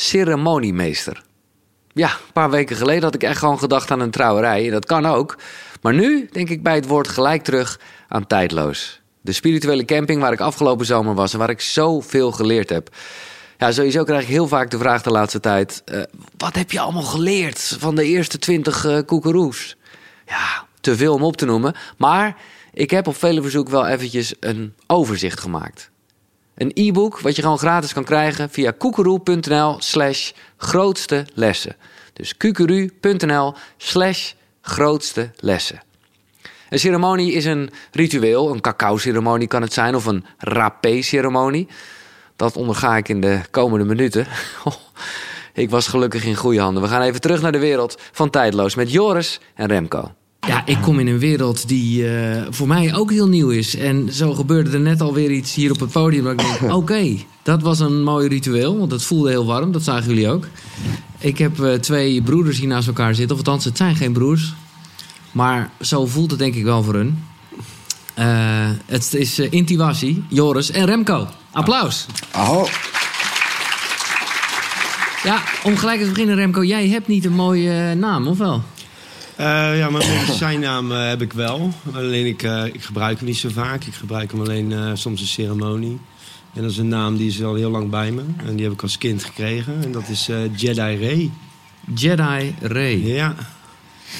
ceremoniemeester. Ja, een paar weken geleden had ik echt gewoon gedacht aan een trouwerij. En dat kan ook. Maar nu denk ik bij het woord gelijk terug aan tijdloos. De spirituele camping waar ik afgelopen zomer was en waar ik zoveel geleerd heb. Ja, sowieso krijg ik heel vaak de vraag de laatste tijd: eh, wat heb je allemaal geleerd van de eerste twintig uh, koekeroes? Ja, te veel om op te noemen. Maar ik heb op vele verzoek wel eventjes een overzicht gemaakt. Een e-book wat je gewoon gratis kan krijgen via koekeroe.nl slash grootste lessen. Dus kukeru.nl slash grootste lessen. Een ceremonie is een ritueel. Een cacao-ceremonie kan het zijn of een rapé-ceremonie. Dat onderga ik in de komende minuten. ik was gelukkig in goede handen. We gaan even terug naar de wereld van Tijdloos met Joris en Remco. Ja, ik kom in een wereld die uh, voor mij ook heel nieuw is. En zo gebeurde er net alweer iets hier op het podium. Dat ik denk, oké, okay, dat was een mooi ritueel. Want het voelde heel warm, dat zagen jullie ook. Ik heb uh, twee broeders hier naast elkaar zitten. Of althans, het zijn geen broers. Maar zo voelt het denk ik wel voor hun. Uh, het is Intiwasi, Joris en Remco. Applaus. Oh. Ja, om gelijk te beginnen Remco. Jij hebt niet een mooie naam, of wel? Uh, ja, mijn medicijnnaam uh, heb ik wel. Alleen ik, uh, ik gebruik hem niet zo vaak. Ik gebruik hem alleen soms een ceremonie. En dat is een naam die is al heel lang bij me. En die heb ik als kind gekregen. En dat is Jedi Ray. Jedi Ray. Ja.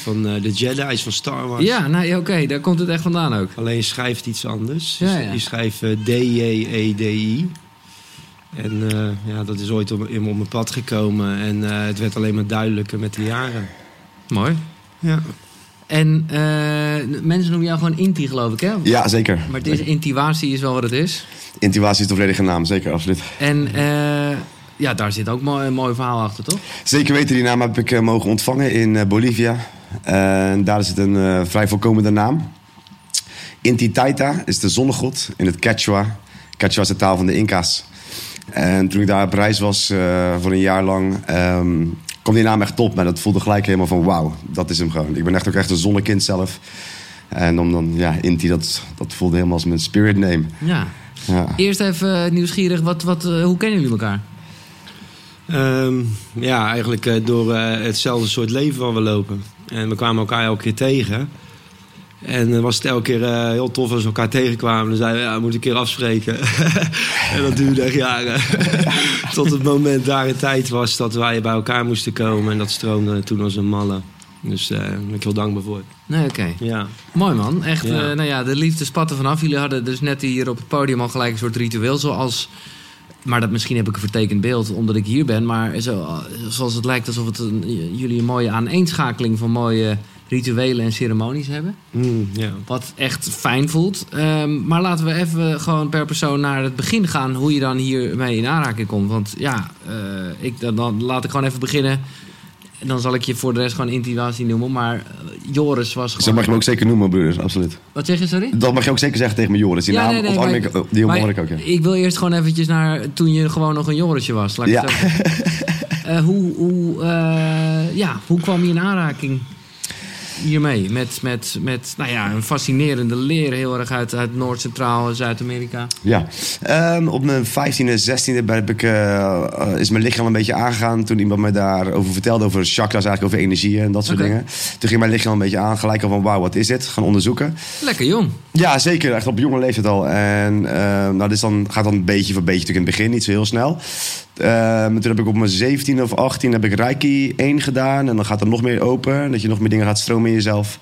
Van de Jedi's van Star Wars. Ja, nou, oké, okay. daar komt het echt vandaan ook. Alleen schrijft iets anders. Ja, ja. Die schrijft D-J-E-D-I. En ja, dat is ooit op, op mijn pad gekomen. En het werd alleen maar duidelijker met de jaren. Mooi. Ja. En uh, mensen noemen jou gewoon Inti, geloof ik, hè? Ja, zeker. Maar is, intuïtie is wel wat het is. Intuïtie is de volledige naam, zeker, absoluut. En uh, ja, daar zit ook mooi, een mooi verhaal achter, toch? Zeker weten, die naam heb ik uh, mogen ontvangen in Bolivia. En daar is het een vrij voorkomende naam. Inti Taita is de zonnegod in het Quechua. Quechua is de taal van de Inca's. En toen ik daar op reis was voor een jaar lang... Um, kwam die naam echt top. Maar dat voelde gelijk helemaal van wauw, dat is hem gewoon. Ik ben echt ook echt een zonnekind zelf. En om dan, ja, Inti, dat, dat voelde helemaal als mijn spirit name. Ja. ja. Eerst even nieuwsgierig, wat, wat, hoe kennen jullie elkaar? Um, ja, eigenlijk uh, door uh, hetzelfde soort leven waar we lopen. En we kwamen elkaar elke keer tegen. En dan was het elke keer uh, heel tof als we elkaar tegenkwamen. Dan zeiden we, ja, we moeten een keer afspreken. en dat duurde echt jaren. Tot het moment daar in tijd was dat wij bij elkaar moesten komen. En dat stroomde toen als een malle. Dus daar ben ik heel dankbaar voor. Nee, oké. Okay. Ja. Mooi man. Echt, ja. uh, nou ja, de liefde spatte vanaf. Jullie hadden dus net hier op het podium al gelijk een soort ritueel. Zoals, maar dat misschien heb ik een vertekend beeld omdat ik hier ben. Maar zo, zoals het lijkt alsof het een, jullie een mooie aaneenschakeling van mooie rituelen en ceremonies hebben. Mm, yeah. Wat echt fijn voelt. Um, maar laten we even gewoon per persoon naar het begin gaan. Hoe je dan hiermee in aanraking komt. Want ja, uh, ik, dan, dan, laat ik gewoon even beginnen. En dan zal ik je voor de rest gewoon intuïtie noemen. Maar uh, Joris was gewoon... Dat mag je me ook zeker noemen, broeders. Absoluut. Wat zeg je, sorry? Dat mag je ook zeker zeggen tegen me, Joris. Die ja, naam nee, nee, maar, ik, die hoor ik ook, ja. Ik wil eerst gewoon eventjes naar toen je gewoon nog een Jorisje was. Laat ik ja. uh, hoe, hoe, ja, hoe kwam je in aanraking hiermee? Met, met, met nou ja, een fascinerende leer, heel erg uit, uit Noord-Centraal, Zuid-Amerika. Ja, um, op mijn 15e, 16e heb ik, uh, is mijn lichaam een beetje aangegaan. Toen iemand mij daarover vertelde, over chakras, eigenlijk over energieën en dat soort dingen. Toen ging mijn lichaam een beetje aan, gelijk al van wauw, wat is dit? Gaan onderzoeken. Lekker jong. Ja, zeker. Echt op jonge leeftijd al. En uh, nou, dus dan gaat dan beetje voor beetje natuurlijk in het begin, niet zo heel snel. Uh, toen heb ik op mijn 17 of 18 heb ik Reiki 1 gedaan. En dan gaat er nog meer open. Dat je nog meer dingen gaat stromen in jezelf.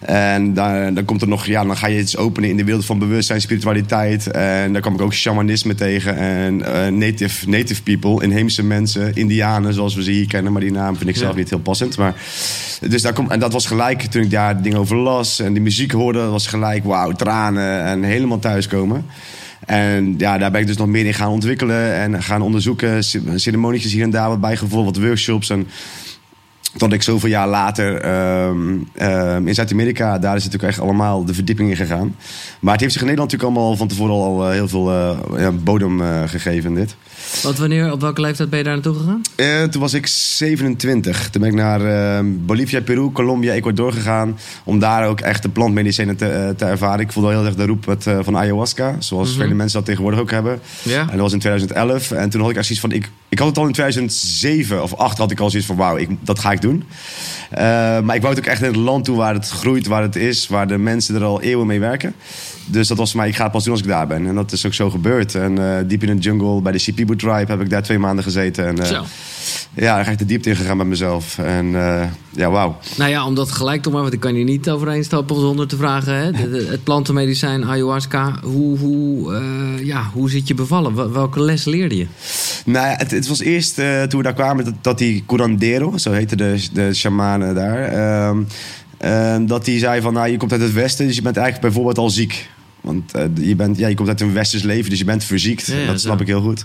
En dan, dan komt er nog, ja, dan ga je iets openen in de wereld van bewustzijn, spiritualiteit. En daar kwam ik ook shamanisme tegen. En uh, native, native people, inheemse mensen, indianen zoals we ze hier kennen. Maar die naam vind ik zelf Ja. niet heel passend. Maar, dus daar kom, en dat was gelijk, toen ik daar dingen over las en die muziek hoorde, was gelijk, wauw, tranen en helemaal thuiskomen. En ja, daar ben ik dus nog meer in gaan ontwikkelen en gaan onderzoeken. Ceremonietjes hier en daar wat bijgevoeld, wat workshops. En tot ik zoveel jaar later ehm, ehm, in Zuid-Amerika, daar is natuurlijk echt allemaal de verdieping in gegaan. Maar het heeft zich in Nederland natuurlijk allemaal van tevoren al eh, heel veel eh, bodem eh, gegeven, dit. Wat wanneer, op welke leeftijd ben je daar naartoe gegaan? Uh, toen was ik 27. Toen ben ik naar uh, Bolivia, Peru, Colombia, Ecuador gegaan. Om daar ook echt de plantmedicijnen te, uh, te ervaren. Ik voelde heel erg de roep het, van ayahuasca. Zoals -hmm. vele mensen dat tegenwoordig ook hebben. Ja. En dat was in 2011. En toen had ik echt zoiets van... Ik, ik had het al in 2007 of 2008 had ik al zoiets van... Wauw, dat ga ik doen. maar ik wou het ook echt in het land toe waar het groeit, waar het is. Waar de mensen er al eeuwen mee werken. Dus dat was voor mij, ik ga het pas doen als ik daar ben. En dat is ook zo gebeurd. En uh, diep in de jungle bij de Shipibo tribe heb ik daar twee maanden gezeten. En, uh, Zo. Ja, daar ga ik de diepte in gegaan met mezelf. En uh, ja, wauw. Nou ja, om dat gelijk te maken, want ik kan je niet overheen stappen zonder te vragen. Hè? De, de, het plantenmedicijn ayahuasca, hoe, hoe, ja, hoe zit je bevallen? Welke les leerde je? Nou ja, het, het was eerst toen we daar kwamen dat, dat die curandero, zo heette de, de shamanen daar... Ehm, Uh, dat hij zei van, nou, je komt uit het westen, dus je bent eigenlijk bijvoorbeeld al ziek. Want uh, je, bent, ja, je komt uit een westers leven, dus je bent verziekt. Ja, ja, dat snap zo. ik heel goed.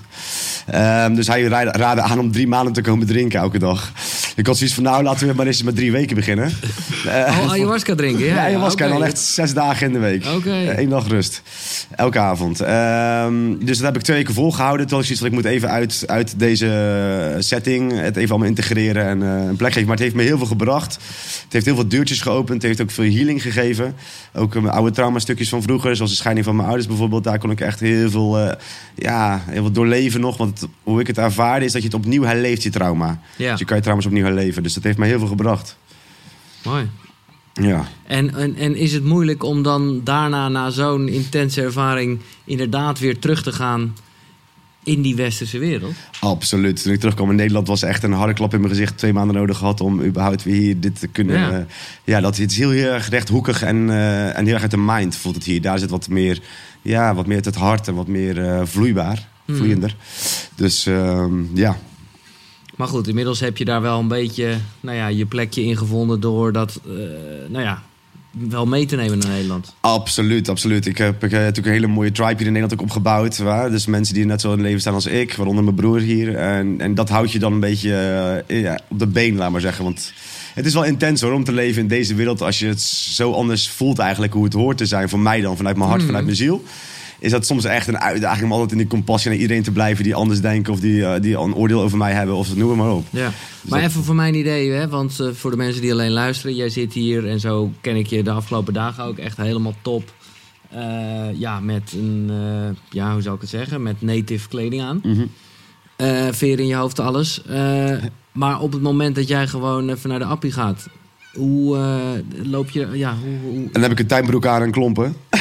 Um, dus hij raadde, raadde aan om drie maanden te komen drinken elke dag. Ik had zoiets van, nou, laten we maar eens met drie weken beginnen. Oh, ayahuasca drinken, ja. ja, ayahuasca. En dan echt zes dagen in de week. Oké. Eén dag rust. Elke avond. Um, dus dat heb ik twee weken volgehouden. Toen ik zoiets van, ik moet even uit, uit deze setting het even allemaal integreren en uh, een plek geven. Maar het heeft me heel veel gebracht. Het heeft heel veel deurtjes geopend. Het heeft ook veel healing gegeven. Ook mijn oude trauma-stukjes van vroeger, zoals de scheiding van mijn ouders bijvoorbeeld. Daar kon ik echt heel veel, uh, ja, heel veel doorleven nog. Want hoe ik het ervaarde is dat je het opnieuw herleeft, je trauma. Ja. Dus je kan je trauma's opnieuw herleven. Dus dat heeft mij heel veel gebracht. Mooi. Ja. En, en, en is het moeilijk om dan daarna, na zo'n intense ervaring, inderdaad weer terug te gaan in die westerse wereld? Absoluut. Toen ik terugkwam in Nederland was echt een harde klap in mijn gezicht. Twee maanden nodig gehad om überhaupt weer hier dit te kunnen. Ja. Uh, ja dat het is heel, heel erg rechthoekig en, uh, en heel erg uit de mind voelt het hier. Daar zit wat meer, ja, wat meer uit het hart en wat meer uh, vloeibaar, Hmm. vloeiender. Dus um, ja. Maar goed, inmiddels heb je daar wel een beetje nou ja, je plekje in gevonden door dat uh, nou ja, wel mee te nemen naar Nederland. Absoluut, absoluut. Ik heb, ik natuurlijk een hele mooie tribe hier in Nederland ook opgebouwd. Waar? Dus mensen die net zo in het leven staan als ik, waaronder mijn broer hier. En, en dat houdt je dan een beetje uh, ja, op de been, laat maar zeggen. Want het is wel intens hoor, om te leven in deze wereld. Als je het zo anders voelt eigenlijk hoe het hoort te zijn. Voor mij dan, vanuit mijn hart, mm. vanuit mijn ziel is dat soms echt een uitdaging om altijd in die compassie naar iedereen te blijven die anders denken of die, uh, die een oordeel over mij hebben of noem maar op. Ja. Dus maar dat... even voor mijn idee, hè, want uh, voor de mensen die alleen luisteren, jij zit hier en zo ken ik je de afgelopen dagen ook echt helemaal top. Uh, ja, met een, ja, hoe zou ik het zeggen, met native kleding aan. Mm -hmm. veer in je hoofd, alles. maar op het moment dat jij gewoon even naar de appie gaat, hoe uh, loop je... Ja, hoe, hoe... En dan heb ik een tuinbroek aan en klompen.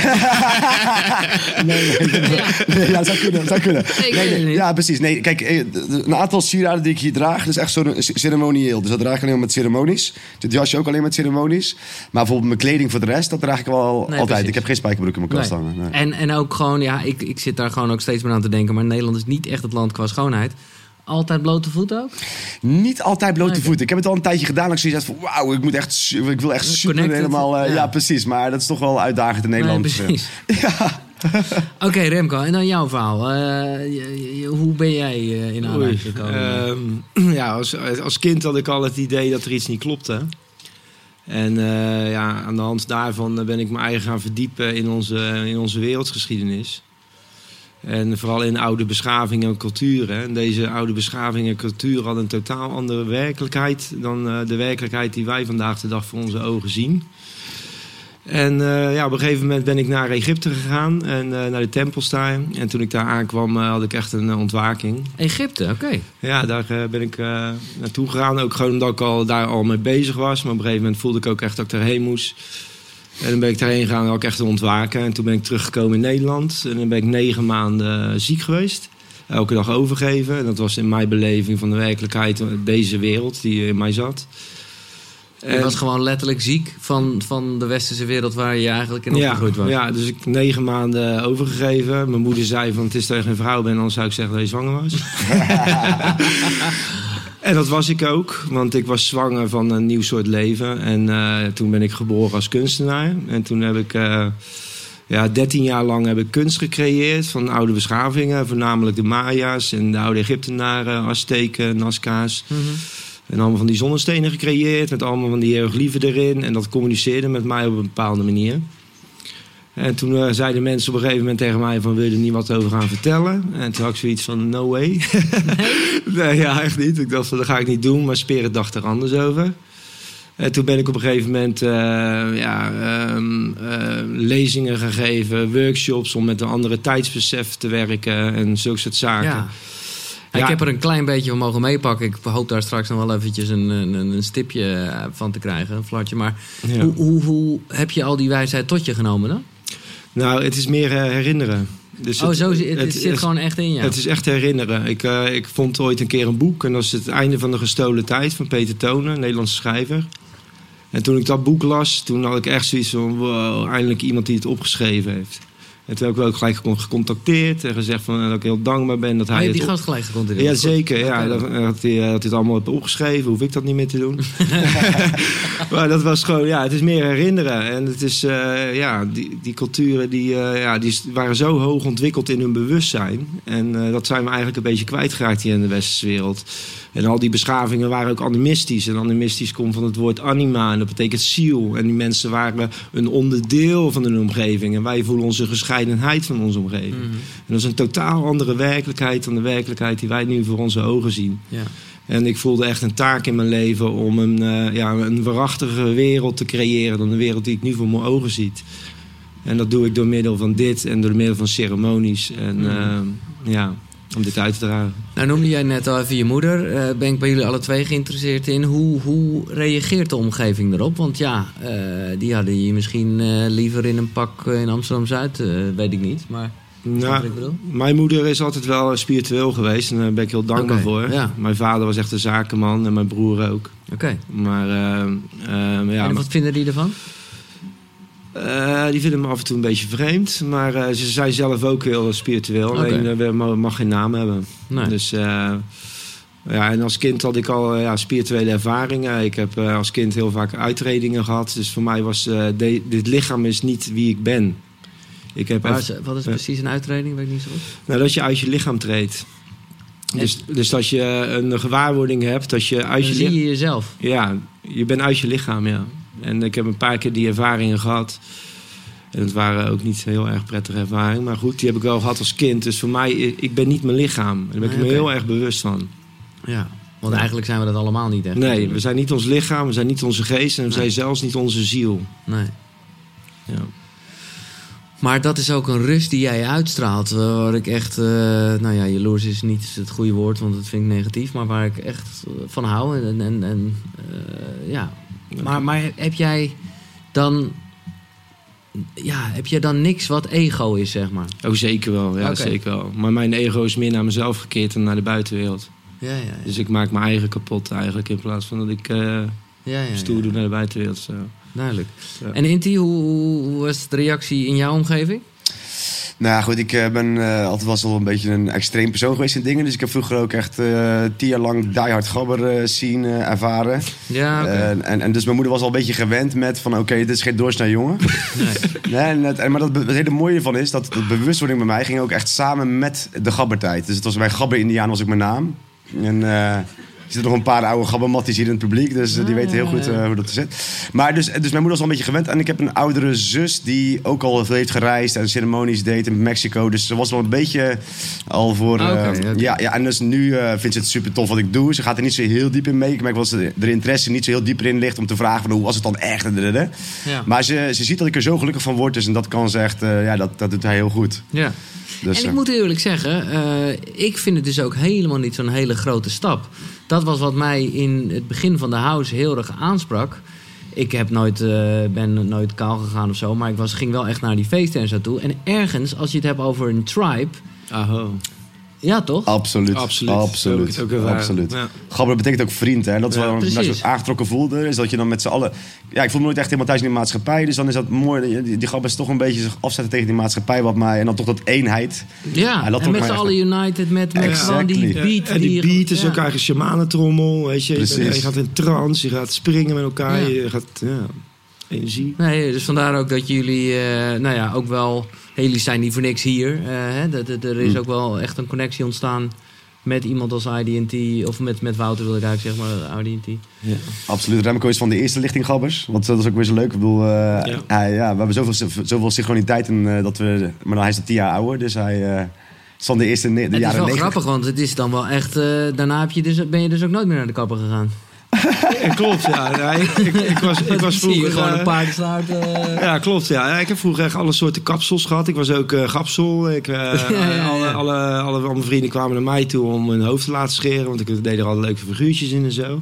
nee, nee, nee, nee, ja, zou kunnen, zou kunnen. Nee, nee, nee. Ja, precies. Nee, kijk, eh, een aantal sieraden die ik hier draag, dat is echt zo ceremonieel. Dus dat draag ik alleen maar met ceremonies. Dit jasje ook alleen met ceremonies. Maar bijvoorbeeld mijn kleding voor de rest, dat draag ik wel Nee, altijd. precies. Ik heb geen spijkerbroek in mijn kast Nee. hangen. Nee. En, en ook gewoon, ja, ik, ik zit daar gewoon ook steeds meer aan te denken. Maar Nederland is niet echt het land qua schoonheid. Altijd blote voet ook? Niet altijd blote Oké. voeten. Ik heb het al een tijdje gedaan. Dat ik zoiets had van, wauw, ik moet echt, ik wil echt super helemaal... eh, ja. ja. precies. Maar dat is toch wel uitdagend in Nederland. Nee, precies. Oké, Remco, en dan jouw verhaal. Eh, je- je- hoe ben jij eh, in aanraking gekomen? Ehm, ja, als, als kind had ik al het idee dat er iets niet klopte. En eh, ja, aan de hand daarvan ben ik me eigen gaan verdiepen in onze, in onze wereldgeschiedenis. En vooral in oude beschavingen en culturen. En deze oude beschavingen en culturen hadden een totaal andere werkelijkheid dan eh, de werkelijkheid die wij vandaag de dag voor onze ogen zien. En eh, ja, op een gegeven moment ben ik naar Egypte gegaan en eh, naar de tempels daar. En toen ik daar aankwam, had ik echt een ontwaking. Egypte, oké. Ja, daar ben ik naartoe gegaan. Ook gewoon omdat ik al, daar al mee bezig was. Maar op een gegeven moment voelde ik ook echt dat ik erheen moest. En dan ben ik daarheen gegaan en had ik echt een ontwaken. En toen ben ik teruggekomen in Nederland. En dan ben ik negen maanden ziek geweest. Elke dag overgeven. En dat was in mijn beleving van de werkelijkheid, deze wereld die in mij zat. Je was gewoon letterlijk ziek van, van de westerse wereld waar je eigenlijk in ja, opgegroeid was. ja, dus ik negen maanden overgegeven. Mijn moeder zei van het is dat je geen vrouw bent, anders zou ik zeggen dat je zwanger was. en dat was ik ook, want ik was zwanger van een nieuw soort leven. En eh, toen ben ik geboren als kunstenaar. En toen heb ik, eh, ja, 13 jaar lang heb ik kunst gecreëerd van oude beschavingen. Voornamelijk de Maya's en de oude Egyptenaren, Azteken, Nazca's. Mhm. En allemaal van die zonnestenen gecreëerd. Met allemaal van die hieroglyphen erin. En dat communiceerde met mij op een bepaalde manier. En toen eh, zeiden mensen op een gegeven moment tegen mij van... wil je er niet wat over gaan vertellen? En toen had ik zoiets van, no way. nee, ja, echt niet. Ik dacht dat ga ik niet doen. Maar Spirit dacht er anders over. En toen ben ik op een gegeven moment eh, ja, ehm, eh, lezingen gaan geven, workshops om met een andere tijdsbesef te werken en zulke soort zaken. Ja. Ja. Ik heb er een klein beetje van mogen meepakken. Ik hoop daar straks nog wel eventjes een, een, een stipje eh, van te krijgen, een flartje. Maar Ja. hoe, hoe, hoe heb je al die wijsheid tot je genomen dan? Nou, het is meer herinneren. Dus oh, zo, zit- het, het- zit het- gewoon echt in je. Het is echt herinneren. Ik, eh, ik vond ooit een keer een boek en dat is het einde van de gestolen tijd van Peter Tonen, een Nederlandse schrijver. En toen ik dat boek las, toen had ik echt zoiets van, wow, eindelijk iemand die het opgeschreven heeft. En toen heb ik hem ook gelijk gecon- gecontacteerd en gezegd van, dat ik heel dankbaar ben dat Oh, hij je die gast gelijk gecontroleerd. Ja, zeker. Ja, Oké. dat, dat, hij, eh, dat hij het allemaal heeft opgeschreven. Hoef ik dat niet meer te doen. maar dat was gewoon, ja, het is meer herinneren. En het is, eh, ja, die, die culturen die, eh, ja, die waren zo hoog ontwikkeld in hun bewustzijn. En eh, dat zijn we eigenlijk een beetje kwijtgeraakt hier in de westerse wereld. En al die beschavingen waren ook animistisch. En animistisch komt van het woord anima en dat betekent ziel. En die mensen waren een onderdeel van hun omgeving. En wij voelen onze gescheidenheid van onze omgeving. Mhm. En dat is een totaal andere werkelijkheid dan de werkelijkheid die wij nu voor onze ogen zien. Ja. En ik voelde echt een taak in mijn leven om een, eh, ja, een waarachtige wereld te creëren dan de wereld die ik nu voor mijn ogen zie. En dat doe ik door middel van dit en door middel van ceremonies. En eh, ja, om dit uit te dragen. Nou noemde jij net al even je moeder. Eh, ben ik bij jullie alle twee geïnteresseerd in. Hoe, hoe reageert de omgeving erop? Want ja, eh, die hadden je misschien eh, liever in een pak in Amsterdam-Zuid. eh, weet ik niet, maar... Nou, ik bedoel? mijn moeder is altijd wel spiritueel geweest en daar ben ik heel dankbaar voor. ja. Mijn vader was echt een zakenman en mijn broer ook. Oké. Maar ja, en wat vinden die ervan? Eh, die vinden me af en toe een beetje vreemd. Maar eh, ze zijn zelf ook heel spiritueel. Oké. Alleen eh, we mag, geen naam hebben. Nee. Dus ja, en als kind had ik al ja, spirituele ervaringen. Ik heb als kind heel vaak uitredingen gehad. Dus voor mij was de- dit lichaam is niet wie ik ben. Ik heb even- wat is precies een uitreding? Weet ik niet zo goed. nou, dat je uit je lichaam treedt. Dus, dus dat je een gewaarwording hebt dat je uit Dan je zie je jezelf. Ja, je bent uit je lichaam, ja. En ik heb een paar keer die ervaringen gehad. En het waren ook niet heel erg prettige ervaringen. Maar goed, die heb ik wel gehad als kind. Dus voor mij, ik ben niet mijn lichaam. Daar ben ik Nee, me heel erg bewust van. Ja. Want eigenlijk zijn we dat allemaal niet echt. Nee, we zijn niet ons lichaam, we zijn niet onze geest... en we Nee. zijn zelfs niet onze ziel. Nee. Ja. Maar dat is ook een rust die jij uitstraalt. eh, Waar ik echt, eh, nou ja, jaloers is niet het goede woord, want dat vind ik negatief. Maar waar ik echt eh, van hou. En, en, en eh, ja. Maar, maar heb jij dan, ja, heb jij dan niks wat ego is, zeg maar? Oh, zeker wel. Ja, zeker wel. Maar mijn ego is meer naar mezelf gekeerd dan naar de buitenwereld. Ja, ja, ja. Dus ik maak mijn eigen kapot eigenlijk... in plaats van dat ik ja, ja, stoer doe naar de buitenwereld. Zo. Duidelijk. En Inti, hoe, hoe was de reactie in jouw omgeving? Nou ja, goed, ik eh, ben eh, altijd was al een beetje een extreem persoon geweest in dingen. Dus ik heb vroeger ook echt eh, tien jaar lang Die Hard Gabber eh, zien ervaren. Ja, oké. En, en, en dus mijn moeder was al een beetje gewend met van... oké, dit is geen doorsnee jongen. Nee. nee, en het, en, maar dat, het hele mooie van is... dat de bewustwording bij mij ging ook echt samen met de gabbertijd. Dus het was bij Gabber Indiaan was ik mijn naam. En er zitten nog een paar oude gabbermatties hier in het publiek. Dus eh, die weten heel goed eh, hoe dat zit. Maar dus, dus mijn moeder was al een beetje gewend. En ik heb een oudere zus die ook al veel heeft gereisd... en ceremonies deed in Mexico. Dus ze was wel een beetje al voor... Eh, oké. ja, ja, en dus nu eh, vindt ze het super tof wat ik doe. Ze gaat er niet zo heel diep in mee. Ik merk wel dat ze er interesse niet zo heel diep in ligt... om te vragen van hoe was het dan echt? En. Ja. Maar ze, ze ziet dat ik er zo gelukkig van word. Dus en dat kan ze echt... eh, ja, dat, dat doet hij heel goed. ja. Dus, en ik eh, moet eerlijk zeggen, eh, ik vind het dus ook helemaal niet zo'n hele grote stap. Dat was wat mij in het begin van de house heel erg aansprak. Ik heb nooit, eh, ben nooit kaal gegaan of zo, maar ik was, ging wel echt naar die feesten en zo toe. En ergens, als je het hebt over een tribe, Aho. Ja toch? Absoluut. Absoluut. Absoluut. ook. Absoluut. Ja. Gabber betekent ook vriend. Hè? Dat is Ja, waarom ik me aangetrokken voelde. Is dat je dan met z'n allen... Ja, ik voel me nooit echt helemaal thuis in die maatschappij. Dus dan is dat mooi. Die, die is toch een beetje zich afzetten tegen die maatschappij wat mij. En dan toch dat eenheid. Ja, Ja, dat en trok met z'n echt- allen united, met, met die beat. en die beat is ja. ook eigenlijk een shamanentrommel. Weet je. Je, bent- Precies. je gaat in trance, je gaat springen met elkaar. Ja. Je gaat, ja, energie. Nee, dus vandaar ook dat jullie, eh, nou ja, ook wel... hey, Jullie zijn niet voor niks hier. eh, hè, dat, dat- er is Mm. ook wel echt een connectie ontstaan met iemand als IDT, of met, met Wouter wil ik eigenlijk zeggen, maar IDT. Ja. Absoluut. Remco is van de eerste lichting gabbers. Want dat is ook weer zo leuk. Ik bedoel, eh, Ja. hij, ja, we hebben zoveel, zoveel synchroniteit. En, eh, dat we, maar dan, hij is een tien jaar ouder. Dus hij is van de eerste de Het is jaren wel 90. grappig, want het is dan wel echt... daarna heb je dus, ben je dus ook nooit meer naar de kapper gegaan. Ja, klopt, ja. Ja, ik, ik, ik was, ik was vroeger... gewoon eh, een paardensluit. eh Ja, klopt. Ja. Ja, ik heb vroeger echt alle soorten kapsels gehad. Ik was ook eh gapsel. Ik, eh, ja. Alle, alle, alle, mijn vrienden kwamen naar mij toe om hun hoofd te laten scheren. Want ik deed er al leuke figuurtjes in en zo.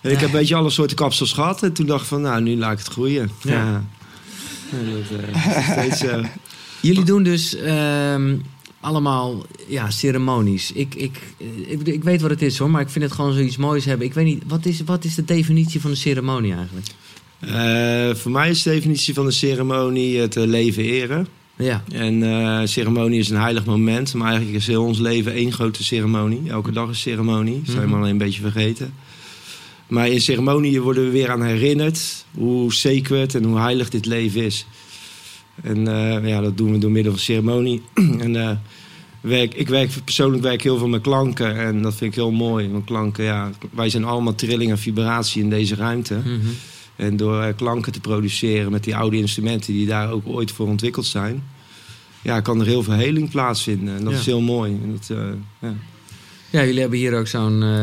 En ik heb een beetje alle soorten kapsels gehad. En toen dacht ik van, nou, nu laat ik het groeien. Ja. Dat eh, steeds zo. Jullie doen dus ehm, allemaal ja, ceremonies. Ik, ik, ik, ik weet wat het is hoor, maar ik vind het gewoon zoiets moois hebben. Ik weet niet, wat is, wat is de definitie van een ceremonie eigenlijk? Eh, voor mij is de definitie van de ceremonie het eh, leven eren. Ja, En eh, ceremonie is een heilig moment. Maar eigenlijk is heel ons leven één grote ceremonie. Elke dag is ceremonie. Dat zijn we Mhm. alleen een beetje vergeten. Maar in ceremonieën worden we weer aan herinnerd hoe sacred en hoe heilig dit leven is. En eh, ja, dat doen we door middel van ceremonie. en eh, werk, ik werk persoonlijk werk heel veel met klanken. En dat vind ik heel mooi. Want klanken, ja, wij zijn allemaal trilling en vibratie in deze ruimte. Mhm. En door eh, klanken te produceren met die oude instrumenten die daar ook ooit voor ontwikkeld zijn, ja, kan er heel veel heling plaatsvinden. En dat Ja. is heel mooi. En dat, eh, ja. ja jullie hebben hier ook zo'n eh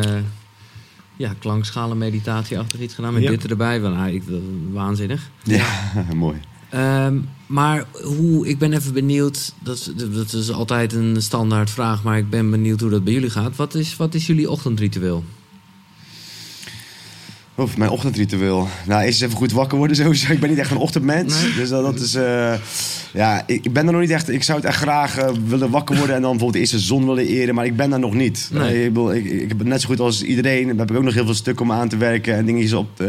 ja, klankszalen meditatie-achtig iets gedaan met Ja. dit erbij. Van, ah, ik, waanzinnig. Ja, mooi. Ehm, maar hoe, ik ben even benieuwd, dat, is- dat is altijd een standaard vraag, maar ik ben benieuwd hoe dat bij jullie gaat. Wat is, wat is jullie ochtendritueel? Of mijn ochtendritueel. Nou, eerst even goed wakker worden sowieso. Ik ben niet echt een ochtendmens. Nee. Dus dat, dat is... eh, ja, ik, ik ben er nog niet echt... Ik zou het echt graag eh, willen wakker worden... en dan bijvoorbeeld eerst de zon willen eren. Maar ik ben daar nog niet. Nee. Eh, ik, bedoel, ik, ik heb het net zo goed als iedereen. Dan heb ik ook nog heel veel stukken om aan te werken... en dingetjes op eh,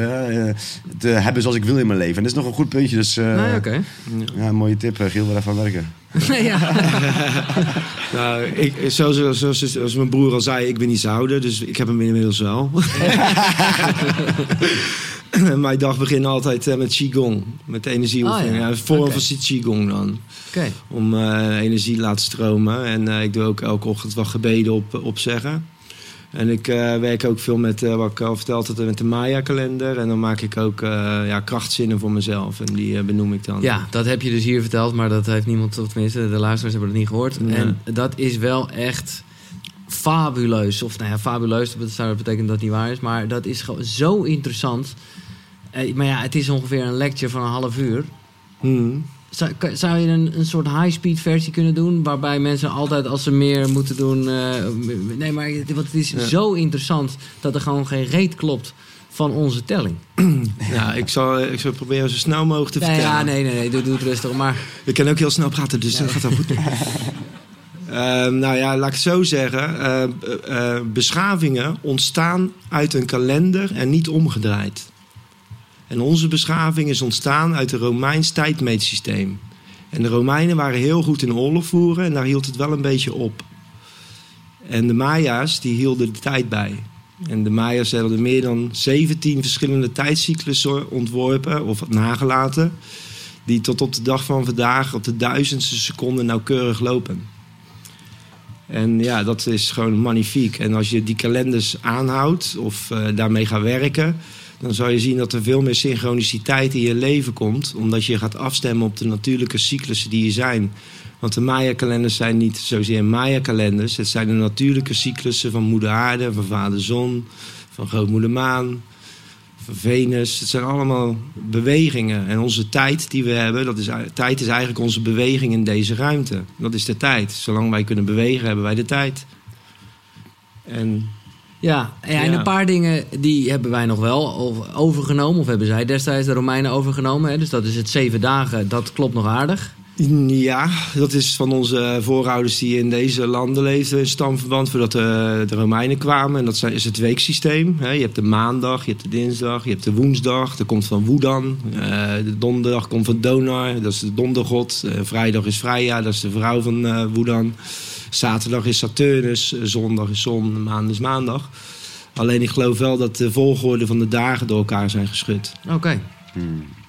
te hebben zoals ik wil in mijn leven. En dat is nog een goed puntje. Dus nee, ja, mooie tip. Giel, wel even aan werken. ja. Nou, ik, zoals, zoals, zoals mijn broer al zei, ik ben niet zo ouder, dus ik heb hem inmiddels wel. Mijn dag begint altijd eh, met Qigong, met energieoefeningen. Ah, ja. Een vorm van Qigong dan. Om eh, energie te laten stromen. En eh, ik doe ook elke ochtend wat gebeden op, opzeggen. En ik eh, werk ook veel met, eh, wat ik al verteld had, met de Maya-kalender. En dan maak ik ook eh, ja, krachtzinnen voor mezelf. En die benoem ik dan. Ja, dat heb je dus hier verteld, maar dat heeft niemand, of tenminste, de luisteraars hebben het niet gehoord. En dat is wel echt fabuleus. Of nou ja, fabuleus, dat betekent dat het niet waar is, maar dat is gewoon zo interessant. Eh, maar ja, het is ongeveer een lecture van een half uur. Hmm. Zou, je een, een soort high-speed versie kunnen doen? Waarbij mensen altijd, als ze meer moeten doen. eh, nee, maar het- want het is Ja. zo interessant dat er gewoon geen reet klopt van onze telling. Ja, ik zal, ik zal proberen zo snel mogelijk te Nee, vertellen. ja, nee, nee, nee, doe, doe het rustig. Maar Ik kan ook heel snel praten, dus dat gaat wel goed. Ehm, nou ja, laat ik het zo zeggen. Eh, eh, eh, beschavingen ontstaan uit een kalender en niet omgedraaid. En onze beschaving is ontstaan uit het Romeins tijdmeetsysteem. En de Romeinen waren heel goed in oorlog voeren en daar hield het wel een beetje op. En de Maya's die hielden de tijd bij. En de Maya's hadden meer dan 17 verschillende tijdcyclussen ontworpen of nagelaten die tot op de dag van vandaag op de duizendste seconde nauwkeurig lopen. En ja, dat is gewoon magnifiek. En als je die kalenders aanhoudt of eh, daarmee gaat werken, dan zal je zien dat er veel meer synchroniciteit in je leven komt, omdat je gaat afstemmen op de natuurlijke cyclussen die er zijn. Want de Maya-kalenders zijn niet zozeer Maya-kalenders, het zijn de natuurlijke cyclussen van Moeder Aarde, van Vader Zon, van Grootmoeder Maan, van Venus. Het zijn allemaal bewegingen. En onze tijd die we hebben, dat is, tijd is eigenlijk onze beweging in deze ruimte. Dat is de tijd. Zolang wij kunnen bewegen, hebben wij de tijd. En Ja, en Ja. een paar dingen die hebben wij nog wel over- overgenomen. Of hebben zij destijds de Romeinen overgenomen. Hè? Dus dat is het zeven dagen. Dat klopt nog aardig. ja, dat is van onze voorouders die in deze landen leefden in stamverband voordat de, de Romeinen kwamen. En dat zijn, is het weeksysteem. Hè. Je hebt de maandag, je hebt de dinsdag, je hebt de woensdag. Dat komt van Woedan. Eh, de donderdag komt van Donar, dat is de dondergod. Eh, vrijdag is Freya, dat is de vrouw van eh Woedan. Zaterdag is Saturnus, eh, zondag is zon, maand is maandag. Alleen ik geloof wel dat de volgorde van de dagen door elkaar zijn geschud. Oké.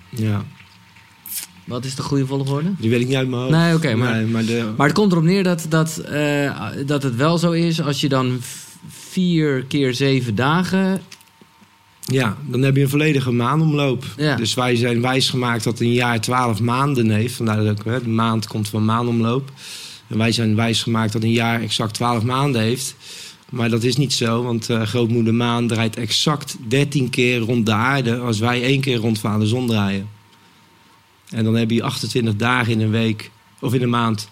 Ja. Wat is de goede volgorde? Die weet ik niet uit mijn hoofd. Nee, oké, maar- Nee, maar de, Maar het komt erop neer dat, dat, eh, dat het wel zo is als je dan vier keer zeven dagen. Ja, dan heb je een volledige maanomloop. Ja. Dus wij zijn wijsgemaakt dat een jaar 12 maanden heeft. Vandaar dat ook, hè, de maand komt van maanomloop. En wij zijn wijsgemaakt dat een jaar exact 12 maanden heeft. Maar dat is niet zo, want eh, grootmoeder maan draait exact 13 keer rond de aarde... als wij één keer rond vader zon draaien. En dan heb je 28 dagen in een week, of in een maand.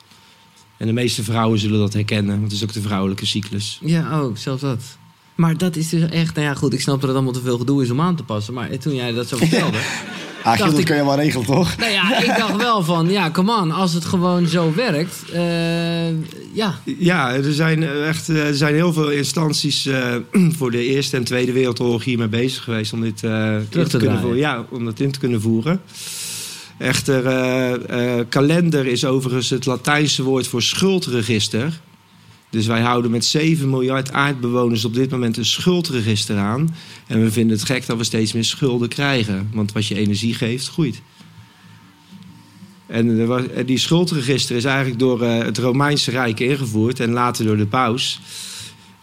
En de meeste vrouwen zullen dat herkennen, want het is ook de vrouwelijke cyclus. Ja, oh, zelfs dat. Maar dat is dus echt, nou ja, goed, ik snap dat het allemaal te veel gedoe is om aan te passen. Maar toen jij dat zo vertelde. Ah, Dacht dat ik- je wel regelen, toch? nou ja, ik dacht wel van, ja, come on, als het gewoon zo werkt. eh, ja, Ja, er zijn eh, echt eh, er zijn heel veel instanties eh, voor de Eerste en Tweede Wereldoorlog hiermee bezig geweest om dit eh, in te kunnen voeren. Ja, om dat in te kunnen voeren. Echter, eh, eh, kalender is overigens het Latijnse woord voor schuldregister. Dus wij houden met 7 miljard aardbewoners op dit moment een schuldregister aan. En we vinden het gek dat we steeds meer schulden krijgen. Want wat je energie geeft, groeit. En die schuldregister is eigenlijk door eh, het Romeinse Rijk ingevoerd en later door de paus.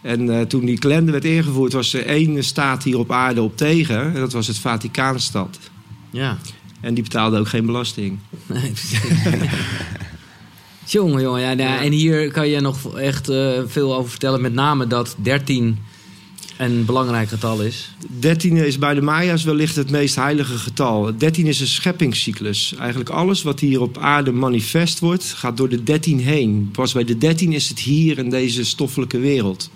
En eh, toen die kalender werd ingevoerd, was er één staat hier op aarde op tegen. En dat was het Vaticaanstad. ja. En die betaalde ook geen belasting. Nee, precies. jongen, jongen. Ja, En hier kan je nog echt eh, veel over vertellen. Met name dat 13 een belangrijk getal is. 13 is bij de Maya's wellicht het meest heilige getal. 13 is een scheppingscyclus. Eigenlijk alles wat hier op aarde manifest wordt, gaat door de 13 heen. Pas bij de 13 is het hier in deze stoffelijke wereld.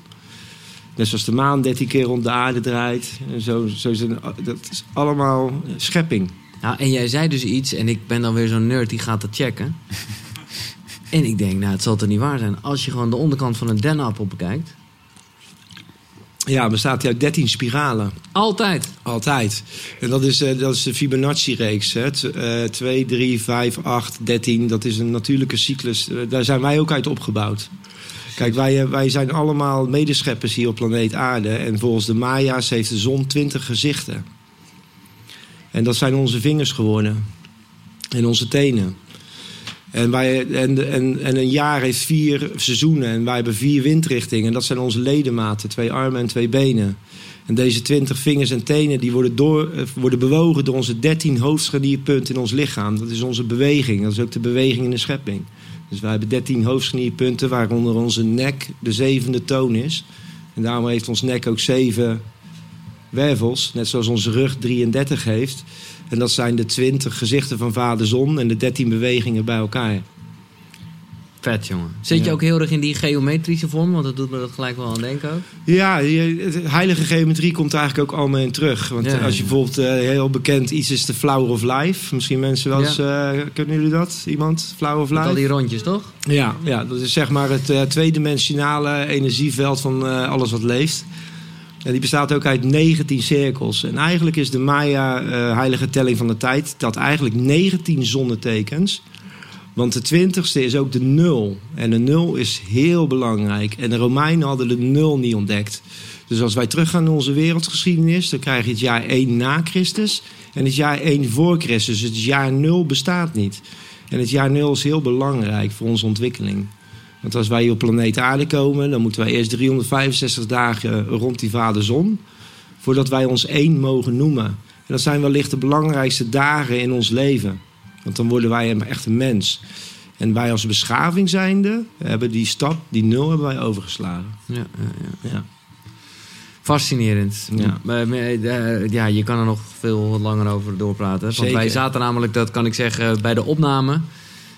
Net zoals de maan 13 keer rond de aarde draait. En zo, zo zijn, dat is allemaal schepping. Nou, en jij zei dus iets, en ik ben dan weer zo'n nerd die gaat dat checken. En ik denk, nou, het zal toch niet waar zijn. Als je gewoon de onderkant van een dennenappel bekijkt. Ja, bestaat hij uit 13 spiralen. Altijd. Altijd. En dat is, eh, dat is de Fibonacci-reeks. hè. T- eh, 2, 3, 5, 8, 13. Dat is een natuurlijke cyclus. Eh, daar zijn wij ook uit opgebouwd. Kijk, wij, eh, wij zijn allemaal medescheppers hier op planeet Aarde. En volgens de Maya's heeft de zon 20 gezichten. En dat zijn onze vingers geworden. En onze tenen. En, wij, en, en, en een jaar heeft vier seizoenen. En wij hebben vier windrichtingen. En dat zijn onze ledematen. Twee armen en twee benen. En deze 20 vingers en tenen die worden, door, eh, worden bewogen door onze 13 hoofdscharnierpunten in ons lichaam. Dat is onze beweging. Dat is ook de beweging in de schepping. Dus wij hebben 13 hoofdscharnierpunten, waaronder onze nek de zevende toon is. En daarom heeft ons nek ook zeven wervels, net zoals onze rug 33 heeft. En dat zijn de 20 gezichten van Vader Zon en de 13 bewegingen bij elkaar. Vet, jongen. Zit je Ja. ook heel erg in die geometrische vorm? Want dat doet me dat gelijk wel aan denken ook. Ja, je- heilige geometrie komt er eigenlijk ook allemaal in terug. Want Ja, als je ja. bijvoorbeeld eh, heel bekend iets is de Flower of Life. Misschien mensen wel eens, eh, kunnen jullie dat? Iemand? Flower of Met al Life? die rondjes, toch? Ja, ja, dat is zeg maar het eh, tweedimensionale energieveld van eh, alles wat leeft. En die bestaat ook uit 19 cirkels. En eigenlijk is de Maya eh, heilige telling van de tijd dat eigenlijk 19 zonnetekens. Want de twintigste is ook de nul. En de nul is heel belangrijk. En de Romeinen hadden de nul niet ontdekt. Dus als wij teruggaan naar onze wereldgeschiedenis, dan krijg je het jaar 1 na Christus en het jaar 1 voor Christus. Dus het jaar 0 bestaat niet. En het jaar 0 is heel belangrijk voor onze ontwikkeling. Want als wij op planeet Aarde komen, dan moeten wij eerst 365 dagen rond die vader zon. Voordat wij ons één mogen noemen. En dat zijn wellicht de belangrijkste dagen in ons leven. Want dan worden wij een- echt een mens. En wij als beschaving zijnde hebben die stap, die nul, hebben wij overgeslagen. Ja, ja, ja. Ja. Fascinerend. Ja. Eh, ja, je kan er nog veel langer over doorpraten. Want Zeker. wij zaten namelijk, dat kan ik zeggen, bij de opname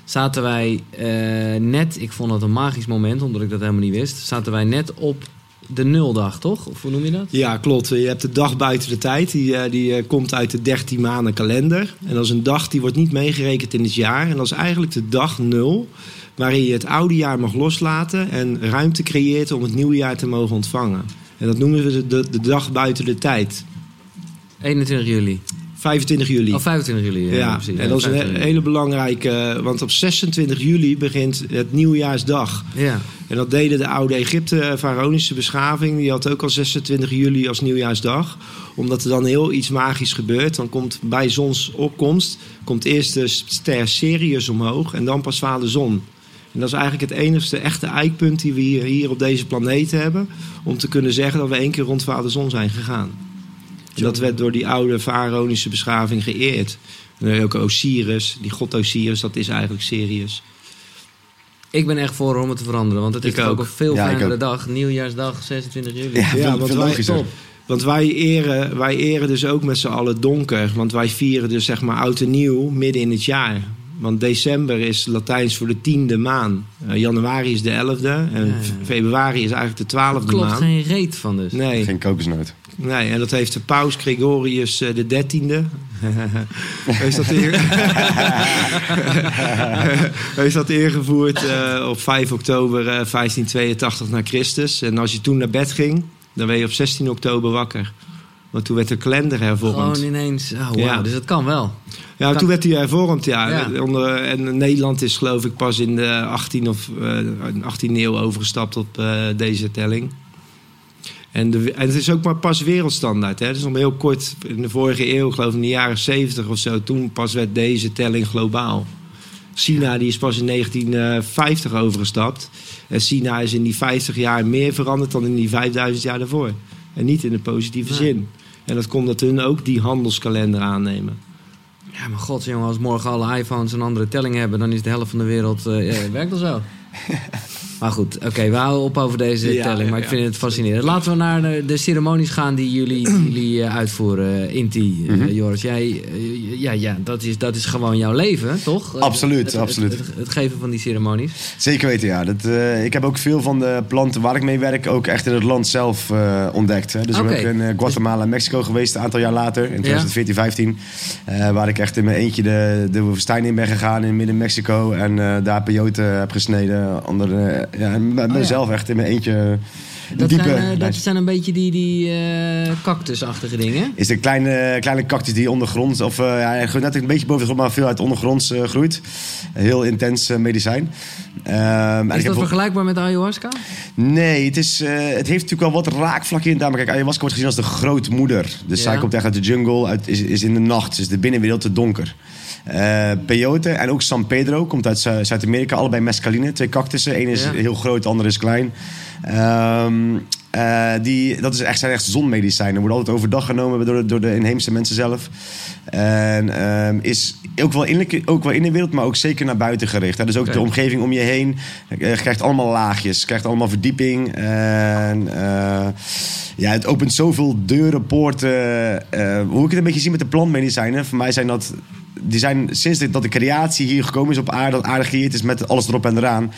zaten wij eh, net, ik vond het een magisch moment, omdat ik dat helemaal niet wist, zaten wij net op de nuldag, toch? Of hoe noem je dat? Ja, klopt. Je hebt de dag buiten de tijd. Die, eh, die eh, komt uit de 13 maanden kalender. En dat is een dag die wordt niet meegerekend in het jaar. En dat is eigenlijk de dag nul. Waarin je het oude jaar mag loslaten en ruimte creëert om het nieuwe jaar te mogen ontvangen. En dat noemen we de, de, de dag buiten de tijd. 21 juli. 25 juli. Oh, 25 juli. Ja, ja, precies. en dat is een 25 he- hele belangrijke... Want op 26 juli begint het nieuwjaarsdag. Ja. En dat deden de oude Egypte, faraonische beschaving. Die had ook al 26 juli als nieuwjaarsdag. Omdat er dan heel iets magisch gebeurt. Dan komt bij zonsopkomst... komt eerst de ster Sirius omhoog... en dan pas vader zon. En dat is eigenlijk het enigste echte eikpunt... die we hier, hier op deze planeet hebben... om te kunnen zeggen dat we één keer rond vader zon zijn gegaan. En dat werd door die oude faraonische beschaving geëerd. En dan heb je ook Osiris, die god Osiris, dat is eigenlijk Sirius. Ik ben echt voor om het te veranderen. Want het is ook ook. een veel Ja, fijnere dag. Nieuwjaarsdag, 26 juli. Ja, veel, want wij- top. Want wij eren, wij eren dus ook met z'n allen donker. Want wij vieren dus zeg maar oud en nieuw midden in het jaar. Want december is Latijns voor de tiende maan. Eh, januari is de elfde. En Ja. februari is eigenlijk de twaalfde Klopt maan. geen reet van dus. Nee, Geen kokosnoot. nee, en dat heeft de paus Gregorius eh, de dertiende. heeft, dat eer... heeft dat ingevoerd eh, op 5 oktober eh, 1582 na Christus. En als je toen naar bed ging, dan werd je op 16 oktober wakker. Want toen werd de kalender hervormd. Gewoon ineens. Oh, wow. Ja. Dus dat kan wel. Ja, Kan- toen werd hij hervormd, ja. Ja. Onder, en Nederland is geloof ik pas in de 18 of eh 18e eeuw overgestapt op eh, deze telling. En, de, en het is ook maar pas wereldstandaard. Hè. Het is nog heel kort, in de vorige eeuw, geloof ik in de jaren 70 of zo, toen pas werd deze telling globaal. China die is pas in 1950 overgestapt. En China is in die 50 jaar meer veranderd dan in die 5000 jaar daarvoor. En niet in de positieve zin. En dat komt dat hun ook die handelskalender aannemen. Ja, maar god, jongen, als morgen alle iPhones een andere telling hebben, dan is de helft van de wereld. eh ja, werkt al zo. maar goed, oké, we houden op over deze Ja, telling, maar ik vind het fascinerend. Laten we naar de, de ceremonies gaan die jullie, jullie eh, uitvoeren, eh, Inti, Mhm. Joris. Jij, ja, ja dat, is, dat is gewoon jouw leven, toch? Absoluut, het, absoluut. Het, het geven van die ceremonies. Zeker weten, ja. Dat, ik heb ook veel van de planten waar ik mee werk ook echt in het land zelf ontdekt. Hè. Dus ik Oké. ben in Guatemala en Mexico geweest een aantal jaar later, in 2014, 15. eh, waar ik echt in mijn eentje de, de woestijn in ben gegaan in midden Mexico. En daar peyote heb gesneden. Onder, ja, en met Oh, ja. mezelf echt in mijn eentje Dat, diepe... zijn, eh, dat zijn een beetje die, die eh, cactusachtige dingen. is een kleine, kleine cactus die ondergronds, of eh, ja, net een beetje boven de grond, maar veel uit ondergronds groeit. Heel intens medicijn. Ehm, en Is dat vergelijkbaar met ayahuasca? Nee, het, is, eh, het heeft natuurlijk wel wat raakvlakken in. Kijk, ayahuasca wordt gezien als de grootmoeder. Dus Ja. zij komt echt uit de jungle, uit, is, is in de nacht. Dus de binnenwereld te donker. Eh peyote en ook San Pedro komt uit Zu- Zuid-Amerika. Allebei mescaline, twee cactussen. Eén is Ja. heel groot, de andere is klein. Ehm, eh, die, dat is echt, zijn echt zonmedicijnen. Worden altijd overdag genomen door de, door de inheemse mensen zelf. En ehm, is ook wel, innerlijk, ook wel in de wereld, maar ook zeker naar buiten gericht. Hè. Dus ook de omgeving om je heen. Je krijgt allemaal laagjes. Je krijgt allemaal verdieping. En eh, ja, het opent zoveel deuren, poorten. Hoe ik het een beetje zie met de plantmedicijnen. Voor mij zijn dat... Die zijn sinds de- dat de creatie hier gekomen is op aarde, dat aarde gecreëerd is met alles erop en eraan.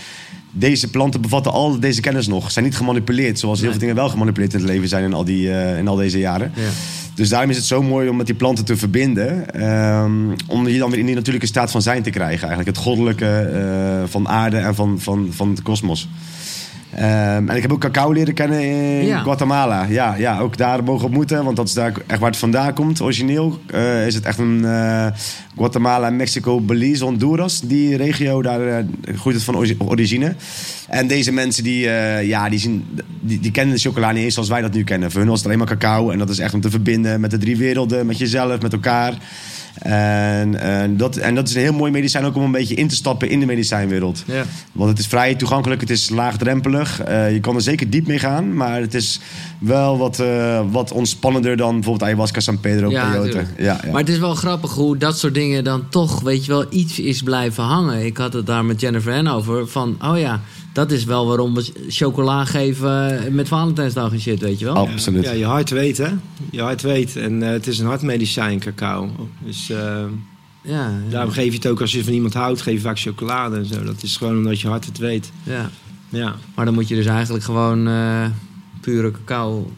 Deze planten bevatten al deze kennis nog. Zijn niet gemanipuleerd, zoals heel veel dingen wel gemanipuleerd in het leven zijn in al, die, eh, in al deze jaren. Ja. Dus daarom is het zo mooi om met die planten te verbinden. ehm, om je dan weer in die natuurlijke staat van zijn te krijgen. Eigenlijk het goddelijke eh, van aarde en van, van, van de kosmos. Ehm, en ik heb ook cacao leren kennen in Ja. Guatemala. Ja, ja, ook daar mogen ontmoeten, want dat is daar echt waar het vandaan komt. Origineel eh, is het echt een eh, Guatemala, Mexico, Belize, Honduras. Die regio, daar eh, groeit het van ori- origine. En deze mensen die, ja, die, zien, die, die kennen de chocola niet eens zoals wij dat nu kennen. Voor hun was het alleen maar cacao. En dat is echt om te verbinden met de drie werelden, met jezelf, met elkaar. En, en, dat, en dat is een heel mooi medicijn ook om een beetje in te stappen in de medicijnwereld. Ja. Want het is vrij toegankelijk, het is laagdrempelig. Eh, je kan er zeker diep mee gaan, maar het is wel wat, eh, wat ontspannender dan bijvoorbeeld ayahuasca, San Pedro, Ja, peyote. Ja, ja. Maar het is wel grappig hoe dat soort dingen dan toch, weet je wel, iets is blijven hangen. Ik had het daar met Jennifer Hen over. Van, oh ja, dat is wel waarom we chocola geven met Valentijnsdag en shit, weet je wel. Absoluut. Ja, je hart weet, hè? Je hart weet. En eh, het is een hartmedicijn, cacao. Dus eh, Ja, ja, daarom geef je het ook als je van iemand houdt, geef je vaak chocolade en zo. Dat is gewoon omdat je hart het weet. ja. Ja. Maar dan moet je dus eigenlijk gewoon eh, pure cacao...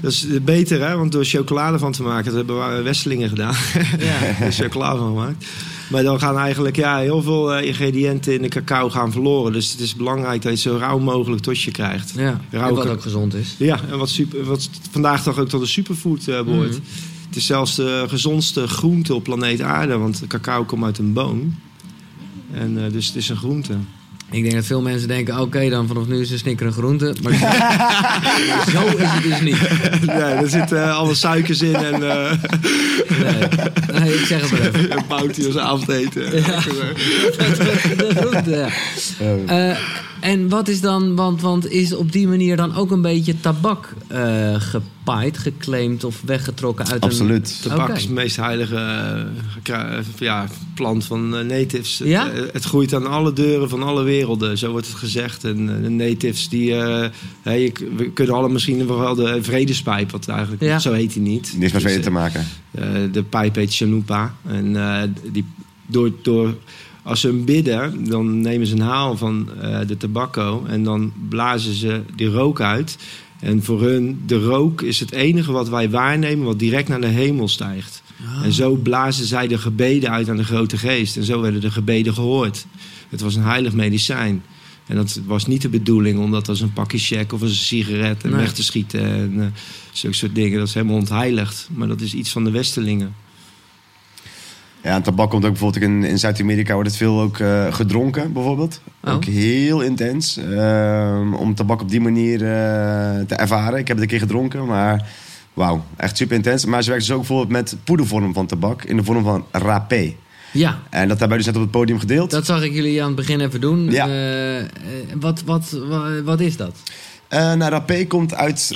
Dat is beter, hè? Want door chocolade van te maken, dat hebben we Westelingen gedaan. Ja. er is chocolade van gemaakt. Maar dan gaan eigenlijk ja, heel veel eh, ingrediënten in de cacao gaan verloren. Dus het is belangrijk dat je het zo rauw mogelijk tot je krijgt. Ja, Rauwe en wat ook gezond is. Ja, en wat, super, wat vandaag toch ook tot een superfood eh behoort. Mhm. Het is zelfs de gezondste groente op planeet aarde. Want cacao komt uit een boom. En, eh, dus het is een groente. Ik denk dat veel mensen denken, oké dan vanaf nu is een snicker een groente. Maar zo is het dus niet. nee, er zitten alle suikers in en eh Nee, nee ik zeg het maar even. een bounty als avondeten. De groente, ja. Eh, en wat is dan, want, want is op die manier dan ook een beetje tabak eh gepaaid, geclaimd of weggetrokken uit Absoluut. een... Tabak is de meest heilige eh, gekra- ja, plant van eh, natives. Ja? Het, eh, het groeit aan alle deuren van alle werelden, zo wordt het gezegd. En eh, de natives, die, eh, we kunnen alle misschien wel de vredespijp, wat eigenlijk Ja. zo heet hij niet. Niks met Dus, vrede te maken. eh, de pijp heet chalupa. En eh, die, door, door, als ze hem bidden, dan nemen ze een haal van eh, de tabakco en dan blazen ze die rook uit. En voor hun, de rook is het enige wat wij waarnemen wat direct naar de hemel stijgt. En zo blazen zij de gebeden uit aan de grote geest. En zo werden de gebeden gehoord. Het was een heilig medicijn. En dat was niet de bedoeling om dat als een pakje check of als een sigaret en Nee. weg te schieten. En uh, zulke soort dingen. Dat is helemaal ontheiligd. Maar dat is iets van de Westerlingen. Ja, en tabak komt ook bijvoorbeeld in, in Zuid-Amerika wordt het veel ook eh, gedronken, bijvoorbeeld. Oh. Ook heel intens. ehm, om tabak op die manier eh, te ervaren. Ik heb het een keer gedronken, maar wauw, echt super intens. Maar ze werken dus ook bijvoorbeeld met poedervorm van tabak in de vorm van rapé. Ja, En dat hebben wij dus net op het podium gedeeld. dat zag ik jullie aan het begin even doen. Ja. Eh, wat, wat, wat, wat is dat? Nou, rapé komt uit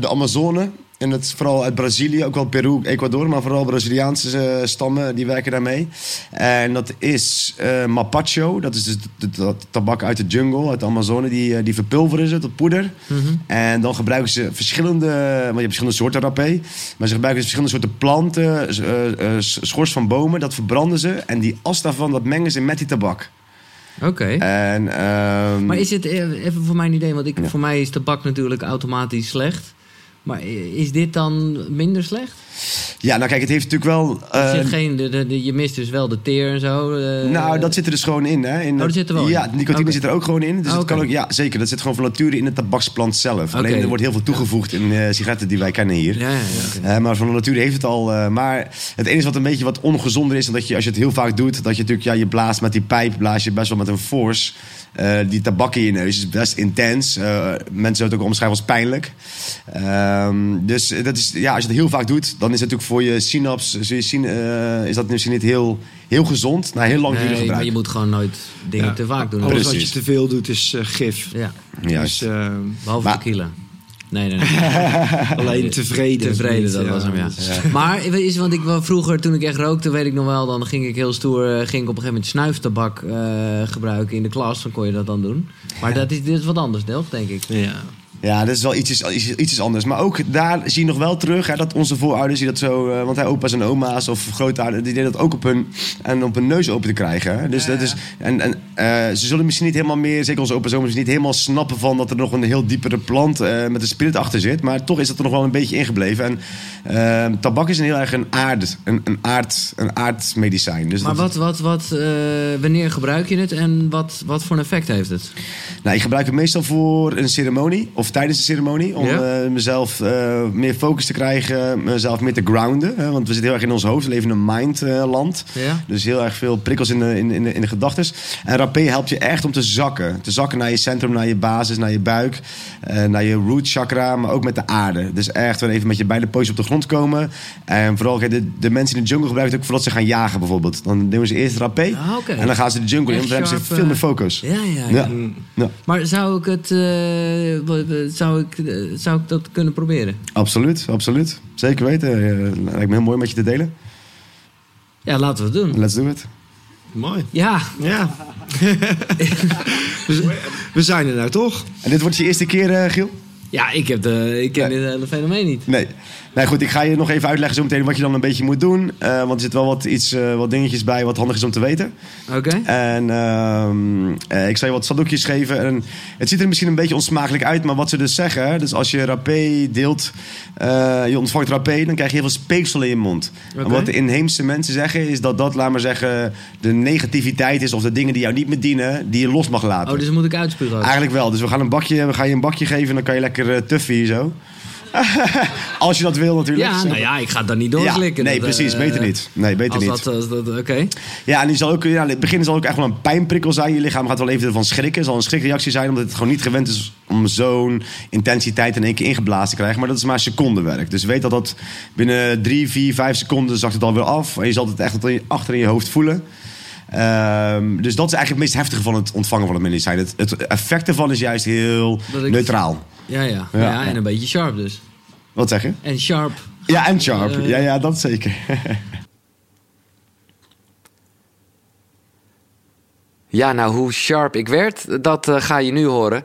de Amazone. En dat is vooral uit Brazilië, ook wel Peru, Ecuador, maar vooral Braziliaanse eh, stammen die werken daarmee. En dat is eh mapacho, dat is dus de, dat tabak uit de jungle, uit de Amazone, die, eh, die verpulveren ze tot poeder. En dan gebruiken ze verschillende, want je hebt verschillende soorten rapé, maar ze gebruiken verschillende soorten planten, schors van bomen, dat verbranden ze. En die as daarvan, dat mengen ze met die tabak. Oké. En, ehm, Maar is het, even voor mijn idee, want ik, Ja. voor mij is tabak natuurlijk automatisch slecht. Maar is dit dan minder slecht? Ja, nou kijk, het heeft natuurlijk wel... Eh, zit geen, de, de, je mist dus wel de teer en zo. eh, Nou, dat zit er dus gewoon in. Hè? In Oh, dat zit er wel ja, in? nicotine zit er ook gewoon in. Dus dat kan ook, ja, zeker. Dat zit gewoon van nature in de tabaksplant zelf. Alleen er wordt heel veel toegevoegd in eh, sigaretten die wij kennen hier. Ja, ja, maar van de natuur heeft het al. maar het enige wat een beetje wat ongezonder is, omdat je als je het heel vaak doet, dat je natuurlijk ja, je blaast met die pijp, blaas je best wel met een force. Eh, die tabak in je neus is best intens. Eh, mensen zouden het ook omschrijven als pijnlijk. Ehm, dus dat is, ja, als je het heel vaak doet, dan is het natuurlijk voor je synaps, zul je zien, eh, is dat misschien niet heel, heel gezond na heel lang Nee, maar gebruik. je moet gewoon nooit dingen Ja. te vaak doen. Alles wat je te veel doet is gif. Ja. Dus eh, behalve Maar- tequila. Nee, nee, nee. alleen tevreden. Tevreden, dat was hem, ja. Maar is, want ik vroeger, toen ik echt rookte, weet ik nog wel, dan ging ik heel stoer, eh, ging ik op een gegeven moment snuiftabak eh, gebruiken in de klas. Dan kon je dat dan doen. Maar dat is, dit is wat anders, Delft, denk ik. Ja. Ja, dat is wel iets, iets, iets anders. Maar ook daar zie je nog wel terug hè, dat onze voorouders die dat zo... eh, want hè, opa's en oma's of grootouders, die deden dat ook op hun, en op hun neus open te krijgen. Hè. Dus dat is... En, en eh, ze zullen misschien niet helemaal meer, zeker onze opa's en oma's, niet helemaal snappen van dat er nog een heel diepere plant eh, met een spirit achter zit. Maar toch is dat er nog wel een beetje ingebleven. En tabak is een heel erg een aard, een, een aard, een aardmedicijn. Dus Maar wat, wat, wat, wanneer gebruik je het en wat, wat voor een effect heeft het? Nou, ik gebruik het meestal voor een ceremonie of tijdens de ceremonie. Om Ja? eh, mezelf eh, meer focus te krijgen, mezelf meer te grounden. Hè, want we zitten heel erg in ons hoofd, we leven in een mindland. Ja? Dus heel erg veel prikkels in de, in, in de, in de gedachten. En rapé helpt je echt om te zakken. Te zakken naar je centrum, naar je basis, naar je buik. eh, naar je root chakra, maar ook met de aarde. Dus echt wel even met je beide pootjes op de grond komen. En vooral, kijk, de, de mensen in de jungle gebruiken het ook voordat ze gaan jagen bijvoorbeeld. Dan doen ze eerst rapé. Ah. En dan gaan ze de jungle in, want dan hebben ze veel meer focus. Ja, ja, ja. Ja. ja. Maar zou ik, het, zou, ik, eh, zou ik dat kunnen proberen? Absoluut, absoluut. Zeker weten. Eh, lijkt me heel mooi met je te delen. Ja, laten we het doen. Let's do it. Mooi. Ja, Ja. we, zijn er nou toch? En dit wordt je eerste keer, eh, Giel? ja ik, heb de, ik ken Nee. dit hele fenomeen niet. Nee. Nee, goed, ik ga je nog even uitleggen zo meteen wat je dan een beetje moet doen. Eh, want er zit wel wat, iets, eh, wat dingetjes bij wat handig is om te weten. Oké. En ehm, eh, ik zal je wat zaddoekjes geven. En het ziet er misschien een beetje onsmakelijk uit, maar wat ze dus zeggen... dus als je rapé deelt, je ontvangt rapé... dan krijg je heel veel speeksel in je mond. En wat de inheemse mensen zeggen, is dat dat, laat maar zeggen... de negativiteit is of de dingen die jou niet meer dienen... die je los mag laten. Oh, dus moet ik uitspugen. Eigenlijk wel. Dus we gaan, een bakje, we gaan je een bakje geven en dan kan je lekker tuffen hier zo. Als je dat wil natuurlijk. Ja, nou ja, ik ga dan niet doorslikken. Ja, nee, Dat, precies. eh, Beter niet. Nee, beter als niet. Dat, als dat, Oké. Ja, en die zal ook, ja, in het begin zal ook echt wel een pijnprikkel zijn. Je lichaam gaat wel even ervan schrikken. Het zal een schrikreactie zijn, omdat het gewoon niet gewend is om zo'n intensiteit in één keer ingeblazen te krijgen. Maar dat is maar secondenwerk. Dus weet dat dat binnen drie, vier, vijf seconden zakt het alweer af. En je zal het echt achter in je hoofd voelen. Ehm, dus dat is eigenlijk het meest heftige van het ontvangen van het medicijn. Het, het effect ervan is juist heel neutraal. Ja, ja. Ja, ja, en een beetje sharp dus. Wat zeg je? En sharp. Ja, en sharp. Eh, ja, ja, dat zeker. Ja, nou, hoe sharp ik werd, dat eh, ga je nu horen.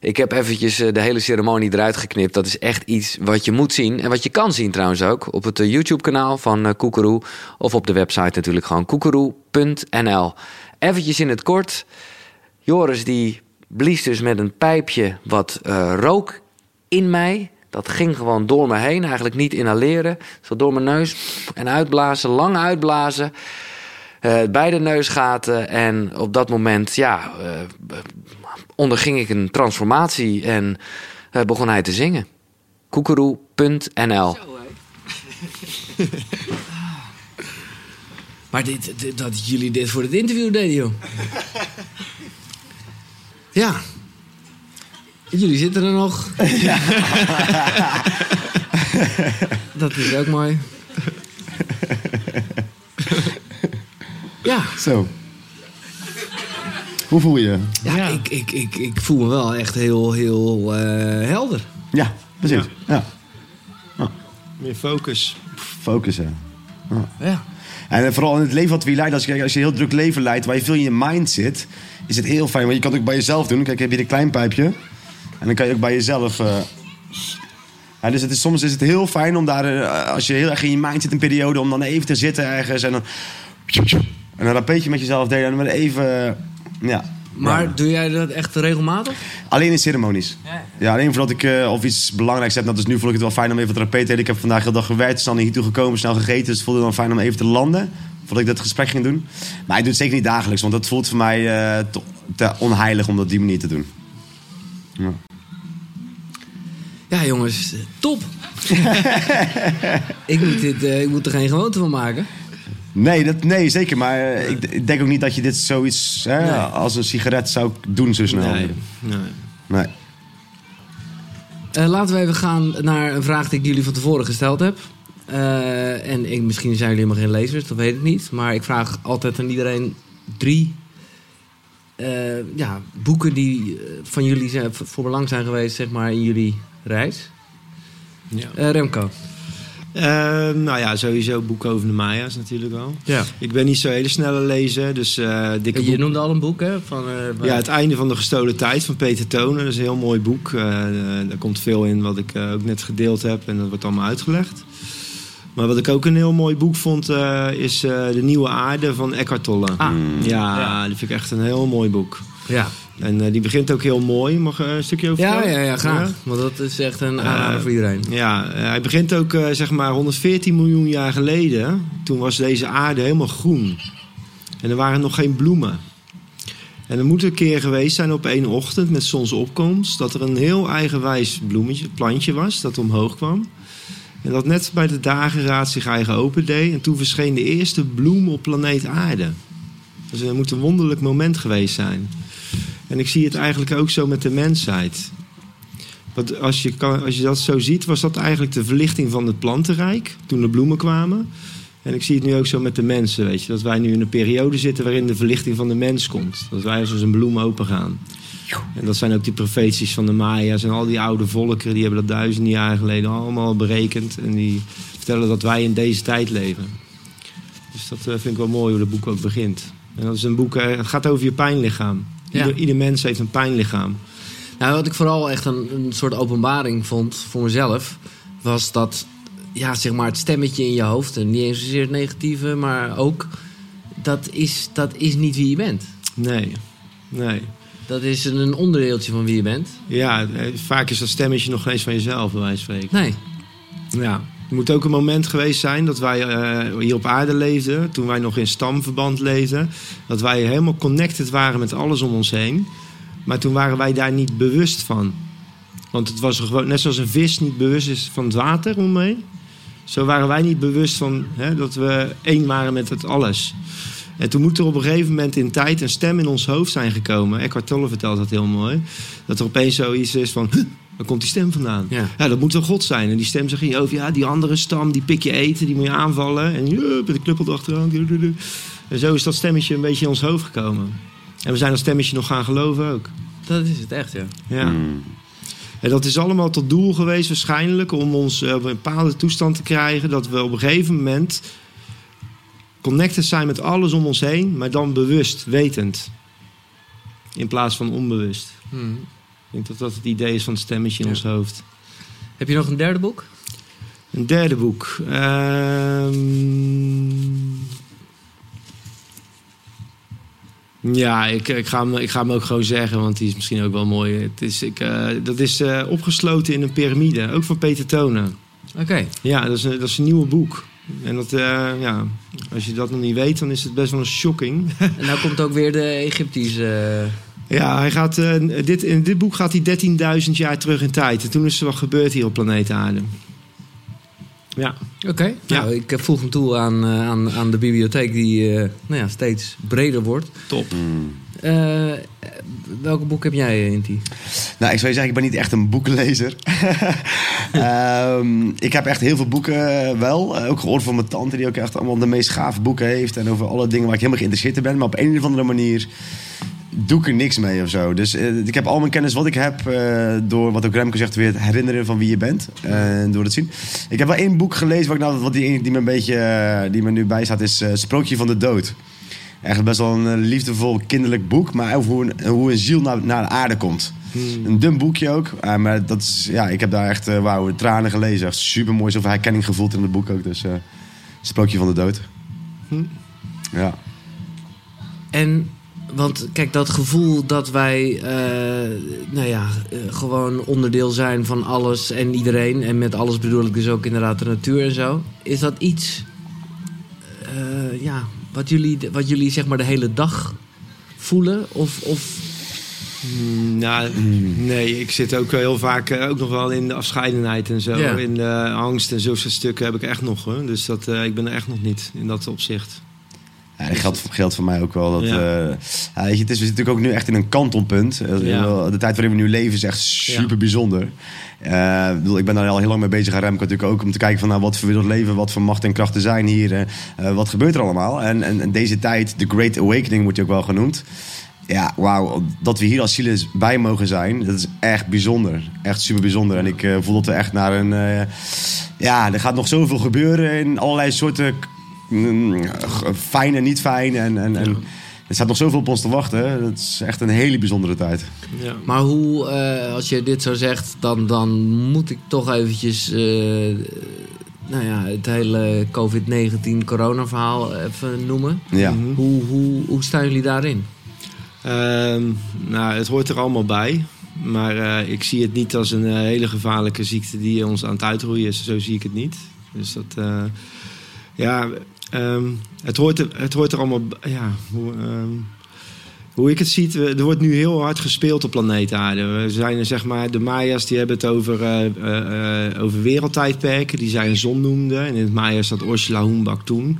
Ik heb eventjes eh, de hele ceremonie eruit geknipt. Dat is echt iets wat je moet zien. En wat je kan zien trouwens ook. Op het YouTube-kanaal van Koekeroe. Of op de website natuurlijk gewoon koekeroe.nl. Eventjes in het kort. Joris die blies dus met een pijpje wat eh, rook in mij. Dat ging gewoon door me heen. Eigenlijk niet inhaleren. Zo door mijn neus en uitblazen. Lang uitblazen. Eh, beide neusgaten. En op dat moment, ja, eh, onderging ik een transformatie en eh, begon hij te zingen. Koekeroe.nl Maar dit, dit- dat jullie dit voor het interview deden, joh. ja. Jullie zitten er nog. dat is ook mooi. ja. Zo. Hoe voel je je? Ja, Ik, ik, ik, ik voel me wel echt heel, heel eh, helder. Ja, precies. Ja. Meer focus. Focussen. Ja. En vooral in het leven wat we leiden, als je, als je een heel druk leven leidt, waar je veel in je mind zit, is het heel fijn. Want je kan het ook bij jezelf doen. Kijk, heb je een klein pijpje. En dan kan je ook bij jezelf. eh, ja, dus het is, soms is het heel fijn om daar, eh, als je heel erg in je mind zit, een periode, om dan even te zitten ergens en dan. En een rapeetje met jezelf delen en dan even. ja. Maar Ja. doe jij dat echt regelmatig? Alleen in ceremonies. Ja, alleen voordat ik eh, of iets belangrijks heb. Nou, dus nu vond ik het wel fijn om even te repeteren. Ik heb vandaag heel dag gewerkt, dus dan hier toe gekomen, snel gegeten. Dus het voelde dan fijn om even te landen. Voordat ik dat gesprek ging doen. Maar ik doe het zeker niet dagelijks, want dat voelt voor mij eh, te, te onheilig om dat op die manier te doen. Ja, jongens, eh, top. ik, moet dit, eh, ik moet er geen gewoonte van maken. Nee, dat, nee zeker. Maar ik, ik denk ook niet dat je dit zoiets hè, Nee. als een sigaret zou doen zo snel. Nee, nee. Nee. Eh, laten we even gaan naar een vraag die ik jullie van tevoren gesteld heb. Eh, en ik, misschien zijn jullie helemaal geen lezers, dat weet ik niet. Maar ik vraag altijd aan iedereen drie eh, ja, boeken die eh, van jullie zijn, voor belang zijn geweest zeg maar, in jullie reis. Ja. Remco. Nou ja, sowieso boeken over de Maya's natuurlijk wel. Ja. Ik ben niet zo hele snelle lezer, dus dikke Je noemde al een boek, hè? Van, Ja, Het einde van de gestolen tijd van Peter Tonen. Dat is een heel mooi boek. Daar komt veel in wat ik ook net gedeeld heb en dat wordt allemaal uitgelegd. Maar wat ik ook een heel mooi boek vond, eh, is eh, De Nieuwe Aarde van Eckhart Tolle. Ah. Ja, Ja. die vind ik echt een heel mooi boek. ja. En eh, die begint ook heel mooi. Mag ik een stukje over Ja, ja, ja, graag. Ja? Want dat is echt een aanrader voor iedereen. Ja, hij begint ook zeg maar 114 miljoen jaar geleden. Toen was deze aarde helemaal groen. En er waren nog geen bloemen. En er moet een keer geweest zijn op één ochtend met zonsopkomst... dat er een heel eigenwijs bloemetje, plantje was dat omhoog kwam. En dat net bij de dageraad zich eigen opendeed. En toen verscheen de eerste bloem op planeet aarde. Dus er moet een wonderlijk moment geweest zijn. En ik zie het eigenlijk ook zo met de mensheid. Want als je, kan, als je dat zo ziet, was dat eigenlijk de verlichting van het plantenrijk. Toen de bloemen kwamen. En ik zie het nu ook zo met de mensen, weet je. Dat wij nu in een periode zitten waarin de verlichting van de mens komt. Dat wij als een bloem open gaan. En dat zijn ook die profeties van de Maya's en al die oude volkeren. Die hebben dat duizenden jaren geleden allemaal berekend. En die vertellen dat wij in deze tijd leven. Dus dat eh, vind ik wel mooi hoe het boek ook begint. En dat is een boek, eh, het gaat over je pijnlichaam. Ja. Ieder, ieder mens heeft een pijnlichaam. Nou, wat ik vooral echt een, een soort openbaring vond voor mezelf, was dat, ja, zeg maar, het stemmetje in je hoofd, en niet eens zozeer het negatieve, maar ook, dat is, dat is niet wie je bent. Nee, nee. Dat is een, onderdeeltje van wie je bent. Ja, eh, vaak is dat stemmetje nog eens van jezelf, bij wijze van spreken. Nee. Ja. Er moet ook een moment geweest zijn dat wij eh, hier op aarde leefden, toen wij nog in stamverband leefden, dat wij helemaal connected waren met alles om ons heen. Maar toen waren wij daar niet bewust van. Want het was gewoon, net zoals een vis niet bewust is van het water om me heen. Zo waren wij niet bewust van hè, dat we één waren met het alles. En toen moet er op een gegeven moment in tijd een stem in ons hoofd zijn gekomen. Eckhart Tolle vertelt dat heel mooi. Dat er opeens zoiets is van, "Huh, waar komt die stem vandaan? Ja. dat moet wel God zijn. En die stem zegt in je hoofd, ja, die andere stam, die pik je eten, die moet je aanvallen. En je met de knuppel achteraan. En zo is dat stemmetje een beetje in ons hoofd gekomen. En we zijn dat stemmetje nog gaan geloven ook. Dat is het echt, ja. Ja. En dat is allemaal tot doel geweest waarschijnlijk om ons eh, op een bepaalde toestand te krijgen. Dat we op een gegeven moment connected zijn met alles om ons heen, maar dan bewust, wetend. In plaats van onbewust. Hmm. Ik denk dat dat het idee is van het stemmetje in Ja. ons hoofd. Heb je nog een derde boek? Een derde boek. Ehm, Ja, ik, ik, ga hem, ik ga hem ook gewoon zeggen, want die is misschien ook wel mooi. Het is, ik, eh, dat is eh, opgesloten in een piramide, ook van Peter Tonen. Oké. Ja, dat is, een, dat is een nieuw boek. En dat, eh, ja, als je dat nog niet weet, dan is het best wel een shocking. En nou komt ook weer de Egyptische... ja, hij gaat, eh, dit, in dit boek gaat hij 13.000 jaar terug in tijd. En toen is er wat gebeurd hier op planeet Aarde. Ja, Oké. Ja. Nou, ik eh, voeg hem toe aan, eh, aan, aan de bibliotheek die eh, nou ja, steeds breder wordt. top. Eh, welke boek heb jij, eh, Inti? Nou, ik zou je zeggen, ik ben niet echt een boekenlezer. Ehm, ik heb echt heel veel boeken eh, wel. Ook gehoord van mijn tante, die ook echt allemaal de meest gave boeken heeft. En over alle dingen waar ik helemaal geïnteresseerd in ben. Maar op een of andere manier doe ik er niks mee of zo. Dus ik heb al mijn kennis wat ik heb door, wat ook Remco zegt, weer het herinneren van wie je bent. En door het zien. Ik heb wel één boek gelezen, wat, ik nou, wat die, die, me een beetje, die me nu bijstaat, is Sprookje van de Dood. Echt best wel een eh, liefdevol kinderlijk boek, maar over hoe een, hoe een ziel naar, naar de aarde komt. Een dun boekje ook, eh, maar dat is, ja, ik heb daar echt uh, wauw, tranen gelezen. Echt super mooi, zoveel herkenning gevoeld in het boek ook. Dus eh, Sprookje van de Dood. Hm. Ja. En, want kijk, dat gevoel dat wij, nou ja, gewoon onderdeel zijn van alles en iedereen. En met alles bedoel ik dus ook inderdaad de natuur en zo. Is dat iets, ja, wat jullie, wat jullie zeg maar de hele dag voelen? Of, of Mm, Nou, nee, ik zit ook heel vaak eh, ook nog wel in de afscheidenheid en zo. Ja. In de angst en zulke stukken heb ik echt nog. Hoor. Dus dat, eh, ik ben er echt nog niet in dat opzicht. Ja, dat geldt, geldt voor mij ook wel. Dat, Ja. eh, ja, weet je, het is, we zitten natuurlijk ook nu echt in een kantelpunt. Eh, Ja. De tijd waarin we nu leven is echt super bijzonder. Eh, ik ben daar al heel lang mee bezig aan Remco natuurlijk ook. Om te kijken van nou, wat voor wereld leven, wat voor macht en krachten zijn hier. wat gebeurt er allemaal? En, en, en deze tijd, de Great Awakening wordt je ook wel genoemd. Ja, wauw, dat we hier als zielen bij mogen zijn, dat is echt bijzonder. Echt super bijzonder. En ik voel dat we echt naar een... ja, er gaat nog zoveel gebeuren in allerlei soorten fijn en niet fijn. En, en, en er staat nog zoveel op ons te wachten. Dat is echt een hele bijzondere tijd. Ja. Maar hoe, eh, als je dit zo zegt, dan, dan moet ik toch eventjes... eh, nou ja, het hele COVID-19 corona-verhaal even noemen. Ja. Mhm. Hoe, hoe, hoe staan jullie daarin? Ehm, nou, het hoort er allemaal bij. Maar eh, ik zie het niet als een hele gevaarlijke ziekte die ons aan het uitroeien is. Zo zie ik het niet. Dus dat, eh, ja, ehm, het, hoort er, het hoort er allemaal. Ja, hoe, ehm, hoe ik het zie, er wordt nu heel hard gespeeld op planeet Aarde. We zijn zeg maar, de Maya's die hebben het over, eh, eh, over wereldtijdperken, die zij een zon noemden. En in het Maya staat Ursula Humbak toen.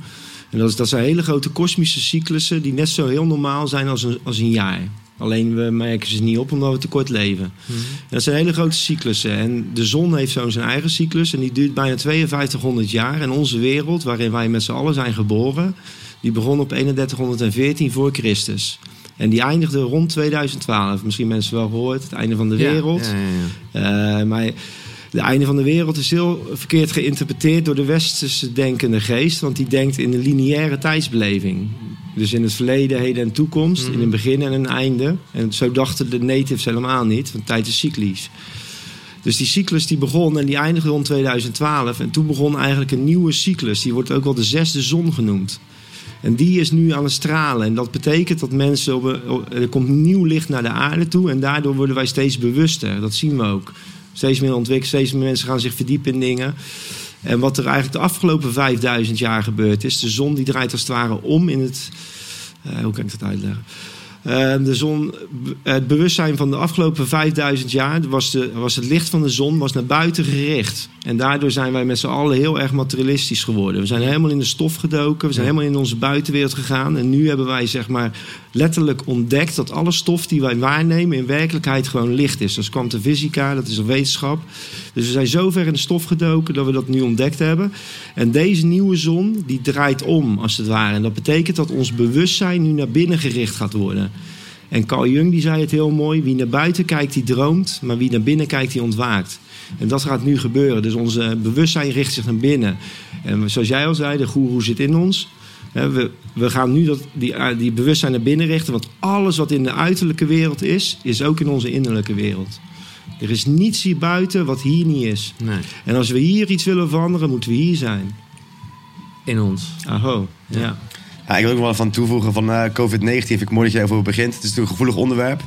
En dat, is, dat zijn hele grote kosmische cyclussen die net zo heel normaal zijn als een, als een jaar. Alleen we merken ze niet op omdat we te kort leven. En dat zijn hele grote cyclussen. En de zon heeft zo zijn eigen cyclus en die duurt bijna 5200 jaar. En onze wereld, waarin wij met z'n allen zijn geboren, die begon op 3114 voor Christus. En die eindigde rond 2012. Misschien mensen wel gehoord, het einde van de wereld. Ja, ja, ja. Eh, maar het einde van de wereld is heel verkeerd geïnterpreteerd door de westerse denkende geest. Want die denkt in een lineaire tijdsbeleving. Dus in het verleden, heden en toekomst. In een begin en een einde. En zo dachten de natives helemaal niet. Want tijd is cyclisch. Dus die cyclus die begon en die eindigde rond 2012. En toen begon eigenlijk een nieuwe cyclus. Die wordt ook wel de zesde zon genoemd. En die is nu aan het stralen. En dat betekent dat mensen op een, er komt nieuw licht naar de aarde toe. En daardoor worden wij steeds bewuster. Dat zien we ook. Steeds meer ontwikkeld, steeds meer mensen gaan zich verdiepen in dingen. En wat er eigenlijk de afgelopen 5000 jaar gebeurd is, de zon die draait als het ware om in het. eh, hoe kan ik dat uitleggen? Eh, de zon, het bewustzijn van de afgelopen 5000 jaar was, de, was het licht van de zon was naar buiten gericht. En daardoor zijn wij met z'n allen heel erg materialistisch geworden. We zijn helemaal in de stof gedoken, we zijn helemaal in onze buitenwereld gegaan. En nu hebben wij zeg maar letterlijk ontdekt dat alle stof die wij waarnemen in werkelijkheid gewoon licht is. Dat is kwantumfysica, dat is een wetenschap. Dus we zijn zo ver in de stof gedoken dat we dat nu ontdekt hebben. En deze nieuwe zon die draait om als het ware. En dat betekent dat ons bewustzijn nu naar binnen gericht gaat worden. En Carl Jung die zei het heel mooi: wie naar buiten kijkt, die droomt, maar wie naar binnen kijkt, die ontwaakt. En dat gaat nu gebeuren. Dus onze bewustzijn richt zich naar binnen. En zoals jij al zei, de goeroe zit in ons. We, we gaan nu dat, die, die bewustzijn naar binnen richten. Want alles wat in de uiterlijke wereld is, is ook in onze innerlijke wereld. Er is niets hier buiten wat hier niet is. Nee. En als we hier iets willen veranderen, moeten we hier zijn. In ons. Aho, ja. Ja, ik wil ook wel van toevoegen van eh, COVID-19. Vind ik mooi dat je over begint. Het is natuurlijk een gevoelig onderwerp.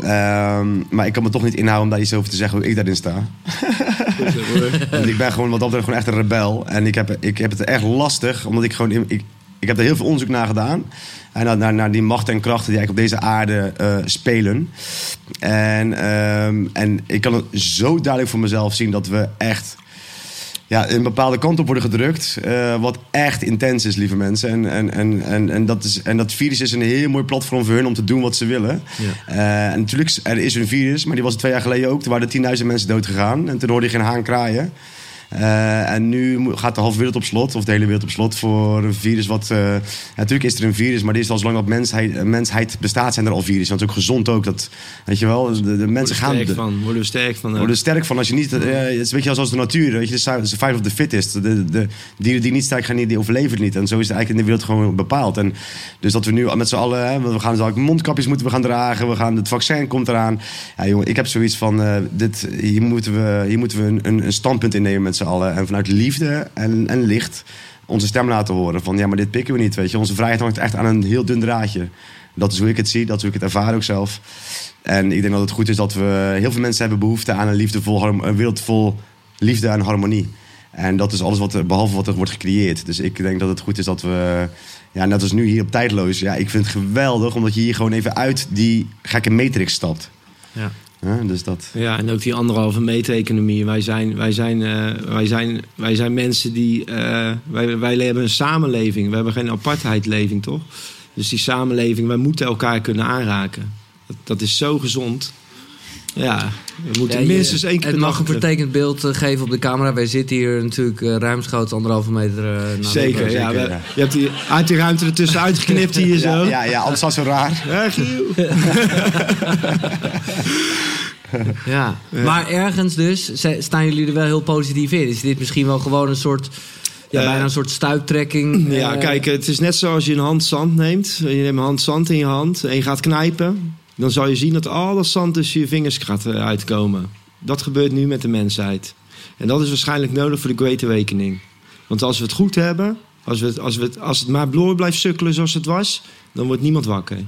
Ehm, maar ik kan me toch niet inhouden om daar iets over te zeggen hoe ik daarin sta. Ik ben gewoon wat dat betreft gewoon echt een rebel. En ik heb, ik heb het echt lastig, omdat ik gewoon... in- Ik, ik heb er heel veel onderzoek naar gedaan. En naar, naar, naar die machten en krachten die eigenlijk op deze aarde eh, spelen. En, ehm, en ik kan het zo duidelijk voor mezelf zien dat we echt ja, een bepaalde kant op worden gedrukt. eh, wat echt intens is, lieve mensen. En, en, en, en, en, dat is, en dat virus is een heel mooi platform voor hun om te doen wat ze willen. Eh, en natuurlijk, er is een virus, maar die was twee jaar geleden ook. Toen waren er 10.000 mensen dood gegaan. En toen hoorde je geen haan kraaien. Eh, en nu gaat de halve wereld op slot, of de hele wereld op slot, voor een virus wat... eh, natuurlijk is er een virus, maar dit is al zolang dat mensheid, mensheid bestaat, zijn er al virussen. Want het is ook gezond ook. Dat, weet je wel, de, de mensen gaan... sterk de- van, worden we sterk van. worden er sterk van als je niet. eh, het is een beetje zoals de natuur. Weet je, de survival of the fittest. De, de, de dieren die niet sterk gaan, die overleven het niet. En zo is het eigenlijk in de wereld gewoon bepaald. En dus dat we nu met z'n allen. Hè, we gaan dus eigenlijk mondkapjes moeten we gaan dragen. We gaan, het vaccin komt eraan. Ja, jongen, ik heb zoiets van. eh, dit, hier moeten we, hier moeten we een, een, een standpunt innemen met allen. En vanuit liefde en, en licht onze stem laten horen. Van ja, maar dit pikken we niet. Weet je. Onze vrijheid hangt echt aan een heel dun draadje. Dat is hoe ik het zie, dat is hoe ik het ervaar ook zelf. En ik denk dat het goed is dat we... Heel veel mensen hebben behoefte aan een, liefdevol, een wereld vol liefde en harmonie. En dat is alles wat er, behalve wat er wordt gecreëerd. Dus ik denk dat het goed is dat we... Ja, net als nu hier op Tijdloos. Ja, ik vind het geweldig omdat je hier gewoon even uit die gekke matrix stapt. Ja. Ja, dus dat... Ja, en ook die anderhalve meter economie. Wij zijn, wij zijn, eh, wij zijn, wij zijn mensen die. eh, wij, wij hebben een samenleving. We hebben geen apartheidleving, toch? Dus die samenleving, wij moeten elkaar kunnen aanraken. Dat is zo gezond. Ja, we moeten Ja, je- minstens één keer Het mag een vertekend beeld eh, geven op de camera. Wij zitten hier natuurlijk eh, ruimschoots anderhalve meter eh, naar de- Zeker, ja. zeker, we- ja. Je hebt die, uit die ruimte ertussen uitgeknipt hier zo. Ja, ja, ja, anders was het zo raar. Ja, Giel. Ja. Maar ergens dus staan jullie er wel heel positief in. Is dit misschien wel gewoon een soort... Ja, bijna een soort stuiptrekking? Ja, kijk, het is net zoals je een hand zand neemt. Je neemt een hand zand in je hand en je gaat knijpen. Dan zal je zien dat al dat zand tussen je vingers gaat eh, uitkomen. Dat gebeurt nu met de mensheid. En dat is waarschijnlijk nodig voor de Great Awakening. Want als we het goed hebben, als, we het, als, we als het maar door blijft sukkelen zoals het was, dan wordt niemand wakker.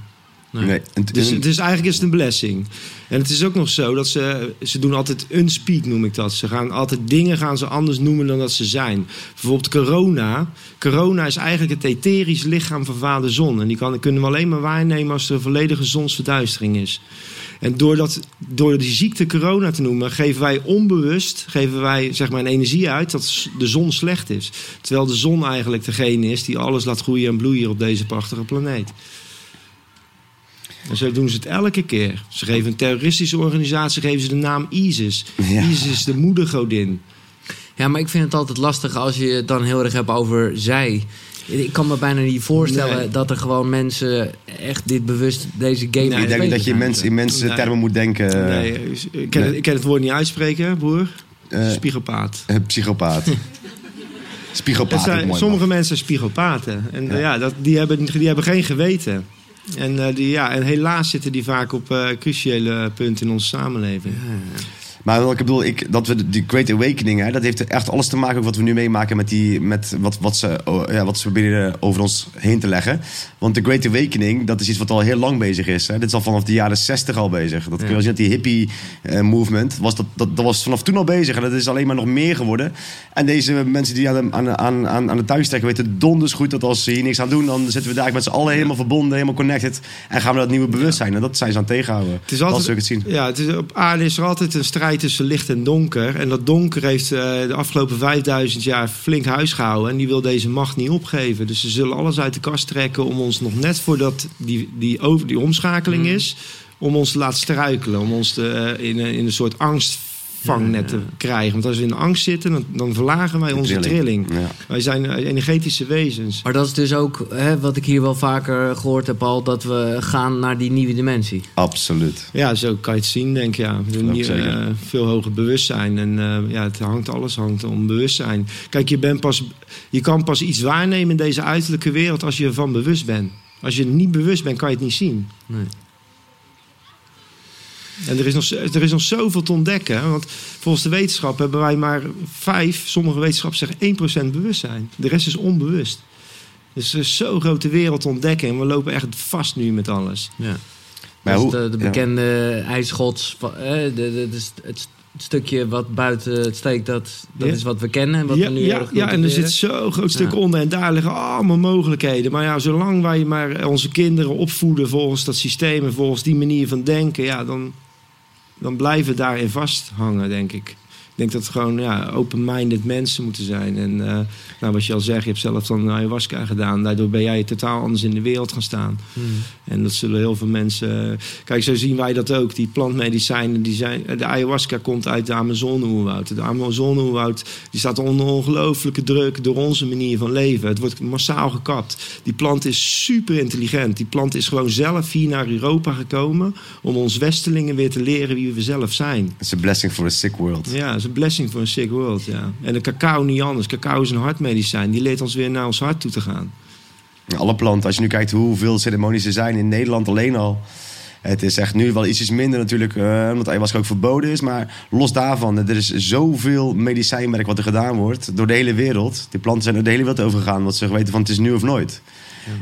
Nee. Dus het is eigenlijk is het een blessing. En het is ook nog zo dat ze, ze doen altijd unspeak, noem ik dat. Ze gaan altijd dingen gaan ze anders noemen dan dat ze zijn. Bijvoorbeeld corona. Corona is eigenlijk het etherisch lichaam van vader zon. En die kan, kunnen we alleen maar waarnemen als er een volledige zonsverduistering is. En door, dat, door die ziekte corona te noemen, geven wij onbewust geven wij, zeg maar, een energie uit dat de zon slecht is. Terwijl de zon eigenlijk degene is die alles laat groeien en bloeien op deze prachtige planeet. En zo doen ze het elke keer. Ze geven een terroristische organisatie geven ze de naam ISIS. Ja. ISIS is de moedergodin. Ja, maar ik vind het altijd lastig als je het dan heel erg hebt over zij. Ik kan me bijna niet voorstellen Nee. dat er gewoon mensen echt dit bewust deze game Nee, ik denk dat je mens, in mensen Nee. termen moet denken. nee, ik, ken het, ik ken het woord niet uitspreken, broer. eh, Spiegelpaat. eh, psychopaat. Spiegelpaat. Ook zijn, sommige man. mensen zijn spiegelpaten. En eh, ja, dat, die, hebben, die hebben geen geweten. En, eh, die, ja, en helaas zitten die vaak op eh, cruciale punten in onze samenleving. Maar Maar wat ik bedoel, ik, dat we de- die Great Awakening, hè, dat heeft echt alles te maken met wat we nu meemaken met, die, met wat, wat, ze, ja, wat ze proberen over ons heen te leggen. Want de Great Awakening, dat is iets wat al heel lang bezig is. Hè. Dit is al vanaf de jaren 60 al bezig. Dat kun je wel zien, dat die hippie eh, movement, was dat, dat, dat was vanaf toen al bezig. En dat is alleen maar nog meer geworden. En deze mensen die aan de, aan, aan, aan, aan de thuis trekken, weten donders goed dat als ze hier niks aan doen, dan zitten we daar met z'n allen helemaal verbonden, helemaal connected. En gaan we dat nieuwe bewustzijn. En dat zijn ze aan het tegenhouden. Het is Dat altijd, zul ik het zien. Ja, het is, op aarde is er altijd een strijd tussen licht en donker. En dat donker heeft eh, de afgelopen 5000 jaar flink huis gehouden. En die wil deze macht niet opgeven. Dus ze zullen alles uit de kast trekken om ons nog net voordat die, die, over, die omschakeling Mm. is... om ons te laten struikelen. Om ons te, eh, in, een- in een soort angstvangnet te krijgen. Want als we in angst zitten, dan, dan verlagen wij onze trilling. Ja. Wij zijn eh, energetische wezens. Maar dat is dus ook hè, wat ik hier wel vaker gehoord heb al, dat we gaan naar die nieuwe dimensie. Absoluut. Ja, zo kan je het zien, denk ik. Ja. Zeker. eh, veel hoger bewustzijn. En eh, ja, het hangt, alles hangt om bewustzijn. Kijk, je, bent pas, je kan pas iets waarnemen in deze uiterlijke wereld als je ervan bewust bent. Als je niet bewust bent, kan je het niet zien. Nee. En er is, nog, er is nog zoveel te ontdekken. hè. Want volgens de wetenschap hebben wij maar vijf, sommige wetenschappers zeggen 1% bewustzijn. De rest is onbewust. Dus er is zo'n grote wereld te ontdekken. En we lopen echt vast nu met alles. Ja. Maar Dus hoe- de, de ja. bekende ijsschots, van, eh, de, de, de st- het stukje wat buiten het steekt, dat, dat Ja. is wat we kennen. en Wat ja, we nu ja, ja, en er zit zo'n groot stuk Ja. onder. En daar liggen allemaal mogelijkheden. Maar ja, zolang wij maar onze kinderen opvoeden volgens dat systeem en volgens die manier van denken, ja, dan, dan blijven daarin vasthangen, denk ik. Ik denk dat het gewoon ja, open-minded mensen moeten zijn. En eh, nou, wat je al zegt, je hebt zelf dan ayahuasca gedaan. Daardoor ben jij totaal anders in de wereld gaan staan. Hmm. En dat zullen heel veel mensen. Kijk, zo zien wij dat ook. Die plantmedicijnen, die zijn. De ayahuasca komt uit de Amazone-oerwoud. De Amazone-oerwoud die staat onder ongelooflijke druk door onze manier van leven. Het wordt massaal gekapt. Die plant is super intelligent. Die plant is gewoon zelf hier naar Europa gekomen. om ons Westelingen weer te leren wie we zelf zijn. It's a blessing for a sick world. Ja, blessing voor een sick world. Ja. En de cacao niet anders. Cacao is een hartmedicijn. Die leert ons weer naar ons hart toe te gaan. Alle planten, als je nu kijkt hoeveel ceremonies er zijn in Nederland alleen al. Het is echt nu wel ietsjes minder natuurlijk, eh, omdat ayahuasca ook verboden is. Maar los daarvan, er is zoveel medicijnwerk wat er gedaan wordt door de hele wereld. Die planten zijn er de hele wereld over gegaan, want ze weten van het is nu of nooit.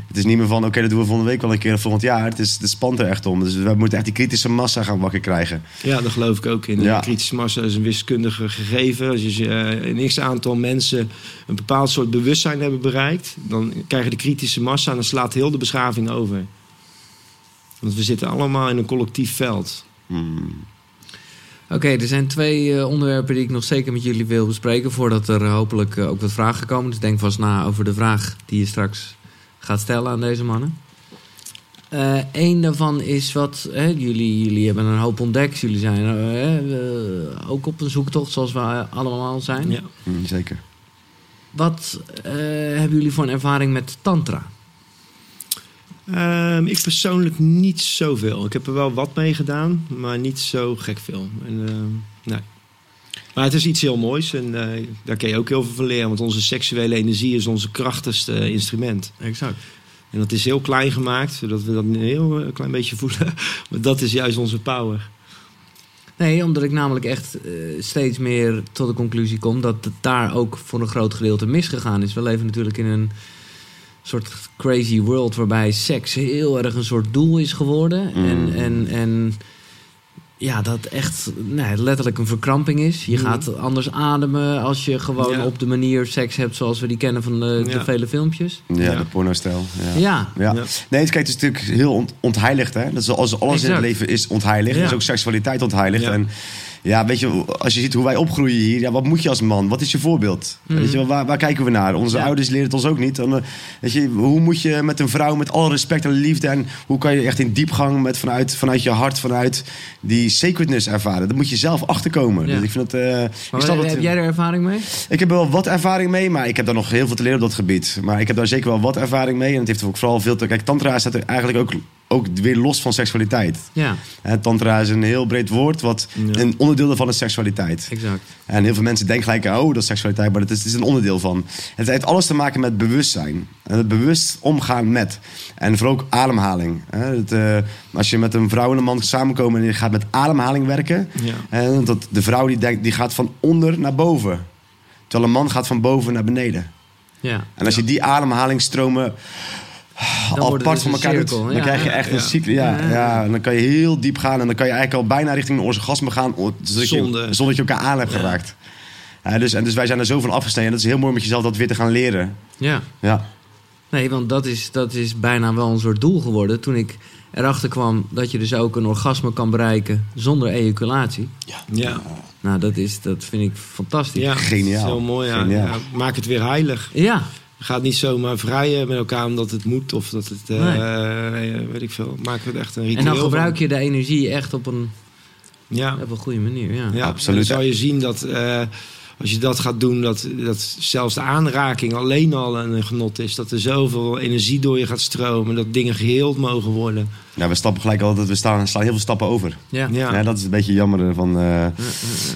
Het is niet meer van, oké, dat doen we volgende week wel een keer of volgend jaar. Het, is, het spant er echt om. Dus we moeten echt die kritische massa gaan wakker krijgen. Ja, daar geloof ik ook in. Ja. De kritische massa is een wiskundige gegeven. Als je eh, een x aantal mensen een bepaald soort bewustzijn hebben bereikt, dan krijg je de kritische massa en dan slaat heel de beschaving over. Want we zitten allemaal in een collectief veld. Hmm. Oké, er zijn twee eh, onderwerpen die ik nog zeker met jullie wil bespreken... voordat er hopelijk eh, ook wat vragen komen. Dus denk vast na over de vraag die je straks gaat stellen aan deze mannen. Eén daarvan is wat... Hè, jullie, jullie hebben een hoop ontdekt. Jullie zijn eh, eh, ook op een zoektocht zoals we allemaal zijn. Ja. Hmm, zeker. Wat eh, hebben jullie voor een ervaring met tantra? Ehm, ik persoonlijk niet zoveel. Ik heb er wel wat mee gedaan, maar niet zo gek veel. En, ehm, nee. Maar het is iets heel moois en eh, daar kun je ook heel veel van leren. Want onze seksuele energie is onze krachtigste instrument. Exact. En dat is heel klein gemaakt, zodat we dat een heel eh, klein beetje voelen. Maar dat is juist onze power. Nee, omdat ik namelijk echt eh, steeds meer tot de conclusie kom dat het daar ook voor een groot gedeelte misgegaan is. We leven natuurlijk in een soort crazy world waarbij seks heel erg een soort doel is geworden. Mm. En, en, en ja, dat echt nee, letterlijk een verkramping is. Je Mhm. gaat anders ademen als je gewoon Ja. op de manier seks hebt zoals we die kennen van de, de Ja. vele filmpjes. Ja, Ja. de porno-stijl. Ja. Ja, Ja. Ja. Nee, het, kijk, het is natuurlijk heel ont- ontheiligd. Hè? Dat is zoals alles in het leven is ontheiligd. Ja. is ook seksualiteit ontheiligd. Ja. En ja, weet je, als je ziet hoe wij opgroeien hier, ja, wat moet je als man? Wat is je voorbeeld? Mhm. Weet je, waar, waar kijken we naar? Onze Ja. ouders leren het ons ook niet. Dan, eh, weet je, hoe moet je met een vrouw met alle respect en liefde en hoe kan je echt in diepgang met vanuit, vanuit je hart, vanuit die sacredness ervaren? Daar moet je zelf achterkomen. Ja. Dus ik vind het. eh, ik maar snap heb jij er ervaring mee? ik heb wel wat ervaring mee, maar ik heb daar nog heel veel te leren op dat gebied. Maar ik heb daar zeker wel wat ervaring mee. En het heeft ook vooral veel te... Kijk, tantra staat er eigenlijk ook ook weer los van seksualiteit. Ja, tantra is een heel breed woord, wat Ja. een onderdeel daarvan is seksualiteit. exact. En heel veel mensen denken gelijk, oh, dat is seksualiteit, maar het is, het is een onderdeel van. Het heeft alles te maken met bewustzijn. En het bewust omgaan met. En vooral ook ademhaling. Het, eh, als je met een vrouw en een man samenkomen en je gaat met ademhaling werken. Ja. En dat de vrouw die, denkt, die gaat van onder naar boven. Terwijl een man gaat van boven naar beneden. Ja. En als je die ademhalingsstromen Dan wordt het apart dus van elkaar doet, dan Ja, krijg je ja, echt een ja. cyclus. Ja, Ja. ja. en dan kan je heel diep gaan en dan kan je eigenlijk al bijna richting een orgasme gaan, je, Zonder- zonder dat je elkaar aan hebt geraakt. Ja, dus, en dus wij zijn er zo van afgesneden. Dat is heel mooi met jezelf dat weer te gaan leren. Ja. Ja, Nee, want dat is, dat is bijna wel een soort doel geworden. Toen ik erachter kwam dat je dus ook een orgasme kan bereiken zonder ejaculatie. Ja, Nou, dat, is, dat vind ik fantastisch. ja. Geniaal. Heel mooi. Ja. Geniaal. Ja, maak het weer heilig. Ja, gaat niet zomaar vrijen met elkaar omdat het moet of dat het, eh, Nee. weet ik veel. Maak het echt een ritueel en dan van. gebruik je de energie echt op een, Ja, op een goede manier. Ja. ja. Absoluut. Dan zal je zien dat eh, als je dat gaat doen, dat, dat zelfs de aanraking alleen al een genot is. Dat er zoveel energie door je gaat stromen, dat dingen geheeld mogen worden. ja we stappen gelijk altijd, we staan, slaan heel veel stappen over. Ja. Ja. Ja. dat is een beetje jammer. Van, eh,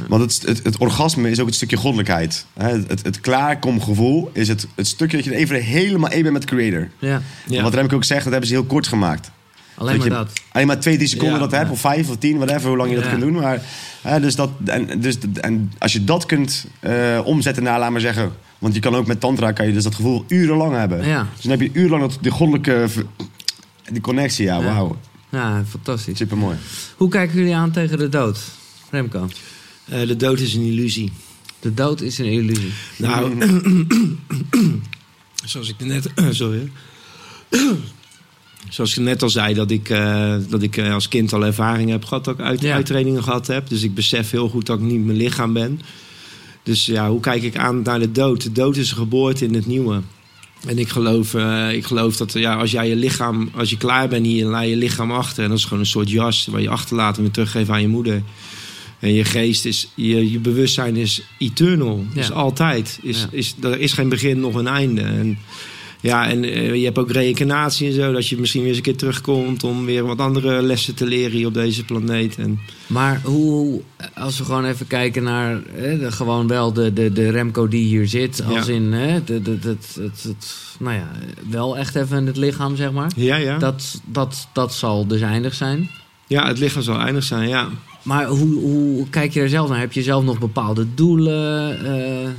Want het, het, het orgasme is ook het stukje goddelijkheid. Het, het, het klaarkomgevoel is het, het stukje dat je even helemaal één bent met de creator. Ja. Ja. En Wat Remco ook zegt, dat hebben ze heel kort gemaakt. Alleen maar je dat. alleen maar twee, drie seconden Ja. dat hebt, of vijf of tien, whatever, hoe lang je dat Ja. kunt doen. Maar, hè, dus dat, en, dus, en als je dat kunt eh, omzetten naar, laat maar zeggen... Want je kan ook met tantra, kan je dus dat gevoel urenlang hebben. Ja. Dus dan heb je urenlang dat, die goddelijke die connectie. Ja, Ja. wauw. Ja, fantastisch. Super mooi. Hoe kijken jullie aan tegen de dood? Remco, Eh, de dood is een illusie. de dood is een illusie. Nou, zoals ik net, sorry. Zoals ik net al zei, dat ik, eh, dat ik eh, als kind al ervaring heb gehad, dat ik uit, Ja. uittrainingen gehad heb. Dus ik besef heel goed dat ik niet mijn lichaam ben. Dus ja, hoe kijk ik aan naar de dood? De dood is een geboorte in het nieuwe. En ik geloof, eh, ik geloof dat ja, als jij je lichaam, als je klaar bent hier, laat je je lichaam achter. En dat is gewoon een soort jas waar je achterlaat en weer teruggeeft aan je moeder. En je geest is, je, je bewustzijn is eternal. Ja. Is altijd. Is, Ja. is, er is geen begin, nog een einde. En, ja, en eh, je hebt ook reïncarnatie en zo. Dat je misschien weer eens een keer terugkomt om weer wat andere lessen te leren hier op deze planeet. En, Maar hoe, als we gewoon even kijken naar de, gewoon wel de, de, de Remco die hier zit, als Ja. in hè, de, de, het, het, het, nou ja, wel echt even in het lichaam, zeg maar. ja, ja. Dat, dat, dat zal dus eindig zijn. ja, het lichaam zal eindig zijn, ja. Maar hoe, hoe kijk je daar zelf naar? Heb je zelf nog bepaalde doelen? eh?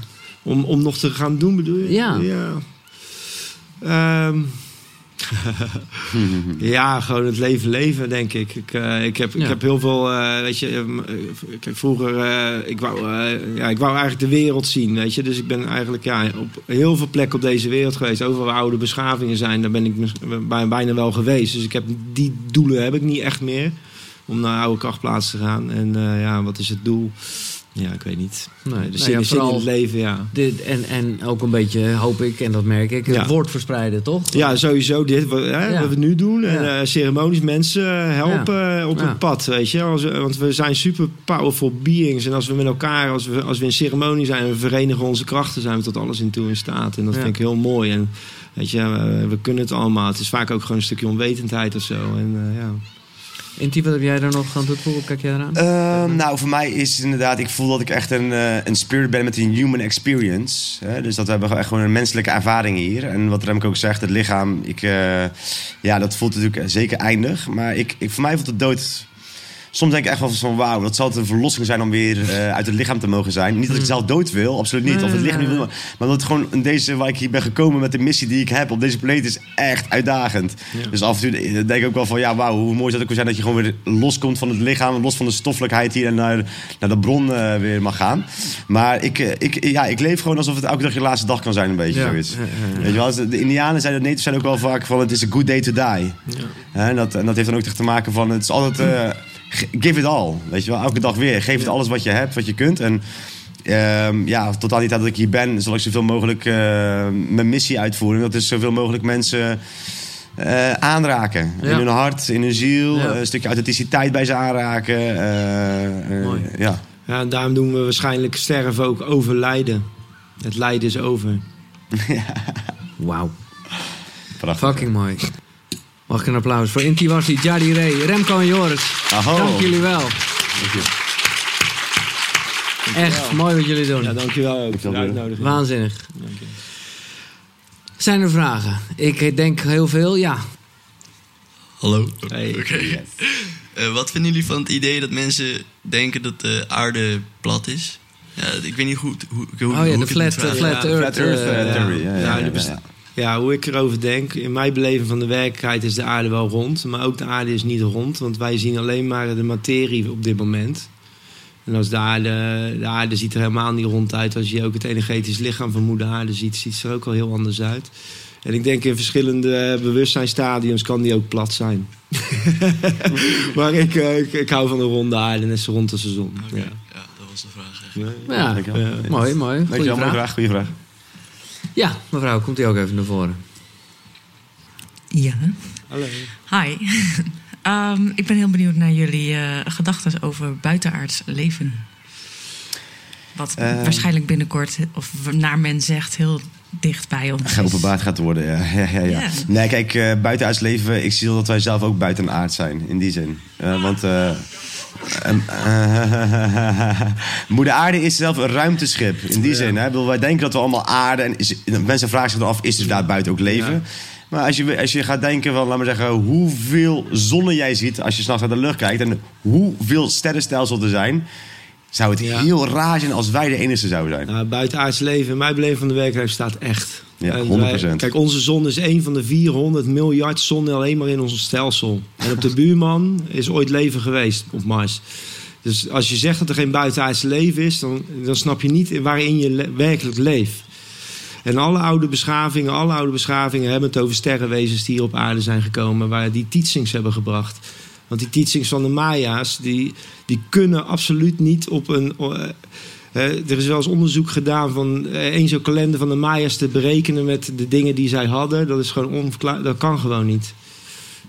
Om, om nog te gaan doen, bedoel je? Ja. Ja, Ehm, ja gewoon het leven leven, denk ik. Ik, eh, ik, heb, Ja. ik heb heel veel, eh, weet je... ehm, eh, ik heb vroeger... eh, ik, wou, ja, ik wou eigenlijk de wereld zien, weet je. Dus ik ben eigenlijk ja, op heel veel plekken op deze wereld geweest. Overal waar oude beschavingen zijn, daar ben ik bijna wel geweest. Dus ik heb, die doelen heb ik niet echt meer. Om naar oude krachtplaatsen te gaan. En ja, wat is het doel? Ja, ik weet niet. Nee, de nou ja, in het leven, ja. Dit, en, en ook een beetje, hoop ik, en dat merk ik, het Ja. woord verspreiden, toch? Ja, sowieso dit wat, hè, Ja. wat we nu doen. En eh, ceremonies mensen eh, helpen eh, op het pad, weet je. Als want we zijn super powerful beings. En als we met elkaar, als we, als we in ceremonie zijn... en we verenigen onze krachten, zijn we tot alles in toe in staat. En dat vind ik heel mooi. En weet je, we, we kunnen het allemaal. Het is vaak ook gewoon een stukje onwetendheid of zo. En eh, ja... Inti, wat heb jij daar nog aan toe? Hoe kijk jij eraan? Ehm, nou, voor mij is het inderdaad, ik voel dat ik echt een, eh, een spirit ben met een human experience. Dus dat we hebben echt gewoon een menselijke ervaring hier. En wat Remco ook zegt, het lichaam, ik, eh, ja, dat voelt natuurlijk zeker eindig. Maar ik, ik, voor mij voelt de dood. Soms denk ik echt wel van wauw, dat zal het een verlossing zijn om weer eh, uit het lichaam te mogen zijn. Niet dat ik zelf dood wil, absoluut niet. Of het lichaam niet wil. Maar dat het gewoon in deze, waar ik hier ben gekomen met de missie die ik heb op deze planeet is echt uitdagend. Ja. Dus af en toe denk ik ook wel van ja, wauw, hoe mooi zou het ook zijn dat je gewoon weer loskomt van het lichaam, los van de stoffelijkheid hier en naar, naar de bron eh, weer mag gaan. Maar ik, eh, ik, ja, ik leef gewoon alsof het elke dag je laatste dag kan zijn, een beetje Ja. zoiets. Weet je wel, de Indianen zijn, de natives zijn ook wel vaak van het is a good day to die. En, dat, en dat heeft dan ook te maken van het is altijd give it all. Weet je wel, elke dag weer. Geef het alles wat je hebt, wat je kunt. En ehm, ja, tot aan die tijd dat ik hier ben, zal ik zoveel mogelijk eh, mijn missie uitvoeren. Dat is zoveel mogelijk mensen eh, aanraken. Ja. In hun hart, in hun ziel. Ja. Een stukje authenticiteit bij ze aanraken. eh, Mooi. ja. ja, en daarom doen we waarschijnlijk sterven ook over lijden. Het lijden is over. Wauw, Prachtig. fucking mooi. Mag ik een applaus voor Inti Wassi, Jadi Ray, Remco en Joris. Aho. Dank jullie wel. Echt mooi wat jullie doen. Ja, dankjewel ook voor de uitnodiging. Waanzinnig. Zijn er vragen? Ik denk heel veel, ja. Hallo. Hey. Oké. Eh, wat vinden jullie van het idee dat mensen denken dat de aarde plat is? Ja, ik weet niet goed hoe, hoe, Oh hoe ja, ik de het flat, moet vragen. flat Ja, earth. Flat Earth theory. Ja, ja, Ja, ja, de ja. Ja, hoe ik erover denk. In mijn beleving van de werkelijkheid is de aarde wel rond. Maar ook de aarde is niet rond. Want wij zien alleen maar de materie op dit moment. En als de aarde, de aarde ziet er helemaal niet rond uit. Als je ook het energetisch lichaam van moeder aarde ziet, ziet het er ook al heel anders uit. En ik denk in verschillende bewustzijnstadiums kan die ook plat zijn. maar ik, eh, ik, ik hou van een ronde aarde, net zo rond als de zon. Ja. ja, dat was de vraag. eigenlijk. Ja, Dankjewel. Ja. mooi, mooi. Goeie Dankjewel, vraag. Goeie vraag. Ja, mevrouw, komt u ook even naar voren. Ja, Hallo. hi. Ehm, ik ben heel benieuwd naar jullie eh, gedachten over buitenaards leven. Wat Eh. waarschijnlijk binnenkort, of naar men zegt, heel dicht bij ons is. Geopenbaard gaat worden, ja. ja, ja. Nee, kijk, eh buitenaards leven, ik zie dat wij zelf ook buitenaard zijn, in die zin. Eh, want ehm, Moeder Aarde is zelf een ruimteschip, in die zin. Hè? Bedoel, wij denken dat we allemaal aarde... En is, mensen vragen zich dan af, is er daar buiten ook leven? Ja. Maar als je, als je gaat denken van, laat maar zeggen, hoeveel zonnen jij ziet als je s'nachts naar de lucht kijkt... en hoeveel sterrenstelsels er zijn... zou het Ja. heel raar zijn als wij de enige zouden zijn. Nou, buitenaards leven, in mijn beleving van de werkelijkheid staat echt. Ja, En 100%. kijk, onze zon is een van de 400 miljard zonnen alleen maar in ons stelsel. En op de buurman is ooit leven geweest op Mars. Dus als je zegt dat er geen buitenaards leven is, dan, dan snap je niet waarin je le- werkelijk leeft. En alle oude beschavingen, alle oude beschavingen hebben het over sterrenwezens die hier op aarde zijn gekomen, waar die teachings hebben gebracht. Want die teachings van de Maya's, die, die kunnen absoluut niet op een. Er is wel eens onderzoek gedaan van eh, één zo'n kalender van de Maya's te berekenen met de dingen die zij hadden. Dat is gewoon onverklaar, dat kan gewoon niet.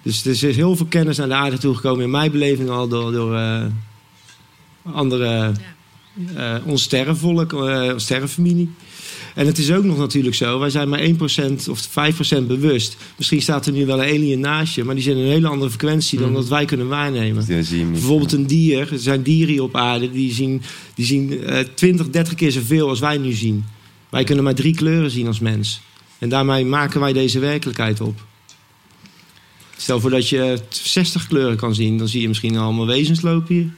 Dus er is heel veel kennis naar de aarde toegekomen, in mijn beleving al door, door eh, andere, eh ons ons sterrenfamilie. En het is ook nog natuurlijk zo, wij zijn maar 1% of 5% bewust. Misschien staat er nu wel een alien naast je, maar die zijn in een hele andere frequentie dan dat wij kunnen waarnemen. Je niet. Bijvoorbeeld een dier, er zijn dieren hier op aarde die zien, die zien eh 20, 30 keer zoveel als wij nu zien. Wij kunnen maar drie kleuren zien als mens. En daarmee maken wij deze werkelijkheid op. Stel voor dat je 60 kleuren kan zien, dan zie je misschien allemaal wezens lopen hier.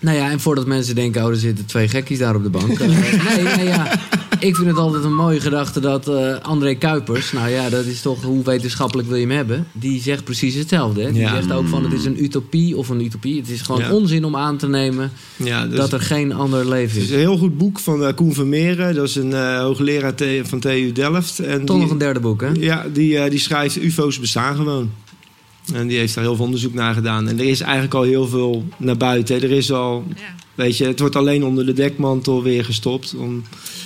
Nou ja, en voordat mensen denken, oh, er zitten twee gekkies daar op de bank. Eh, nee, nee, ja. Ik vind het altijd een mooie gedachte dat eh, André Kuipers, nou ja, dat is toch, hoe wetenschappelijk wil je hem hebben? Die zegt precies hetzelfde. Hè? Die Ja. zegt ook van, het is een utopie of een utopie. Het is gewoon Ja. onzin om aan te nemen Ja, dus dat er geen ander leven het is is. een heel goed boek van eh, Koen Vermeeren. Dat is een eh, hoogleraar van TU Delft. En Toch die- nog een derde boek, hè? Ja, die, die schrijft UFO's bestaan gewoon. En die heeft daar heel veel onderzoek naar gedaan. En er is eigenlijk al heel veel naar buiten. Er is al, Ja. weet je, het wordt alleen onder de dekmantel weer gestopt. Om,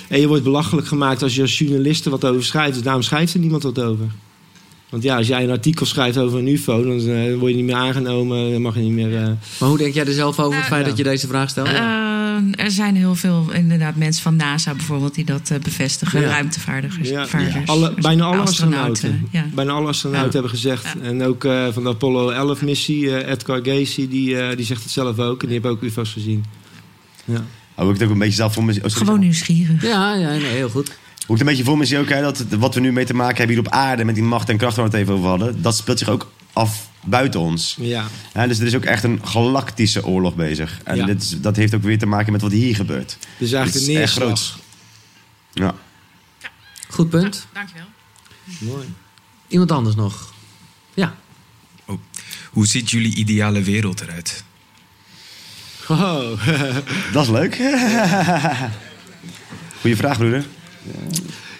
en je wordt belachelijk gemaakt als je als journalist er wat over schrijft. Dus daarom schrijft er niemand wat over. Want ja, als jij een artikel schrijft over een UFO, dan eh, word je niet meer aangenomen. Dan mag je niet meer. eh, Maar hoe denk jij er zelf over het feit Ja. dat je deze vraag stelt? Eh, er zijn heel veel, inderdaad, mensen van NASA bijvoorbeeld die dat eh, bevestigen. Ja. Vaarders, alle, bijna alle astronauten. astronauten. Ja. Bijna alle astronauten Ja. hebben gezegd. Ja. En ook eh, van de Apollo 11 missie, eh, Edgar Casey, die, eh, die zegt het zelf ook. En die heeft ook UFO's gezien. Ja. Hoe ik het ook een beetje zelf voor me sorry. Gewoon nieuwsgierig. Ja, ja, nee, heel goed. Hoe ik het een beetje voor me zie ook, hè, dat wat we nu mee te maken hebben hier op aarde... met die macht en kracht waar we het even over hadden... dat speelt zich ook af buiten ons. ja. Hè, dus er is ook echt een galactische oorlog bezig. En Ja. dit is, dat heeft ook weer te maken met wat hier gebeurt. Dus eigenlijk is een echt neerslag. Ja. Goed punt. Dankjewel. Mooi. Iemand anders nog? Ja. Hoe ziet jullie ideale wereld eruit? Oh. Dat is leuk. Goeie vraag, broeder.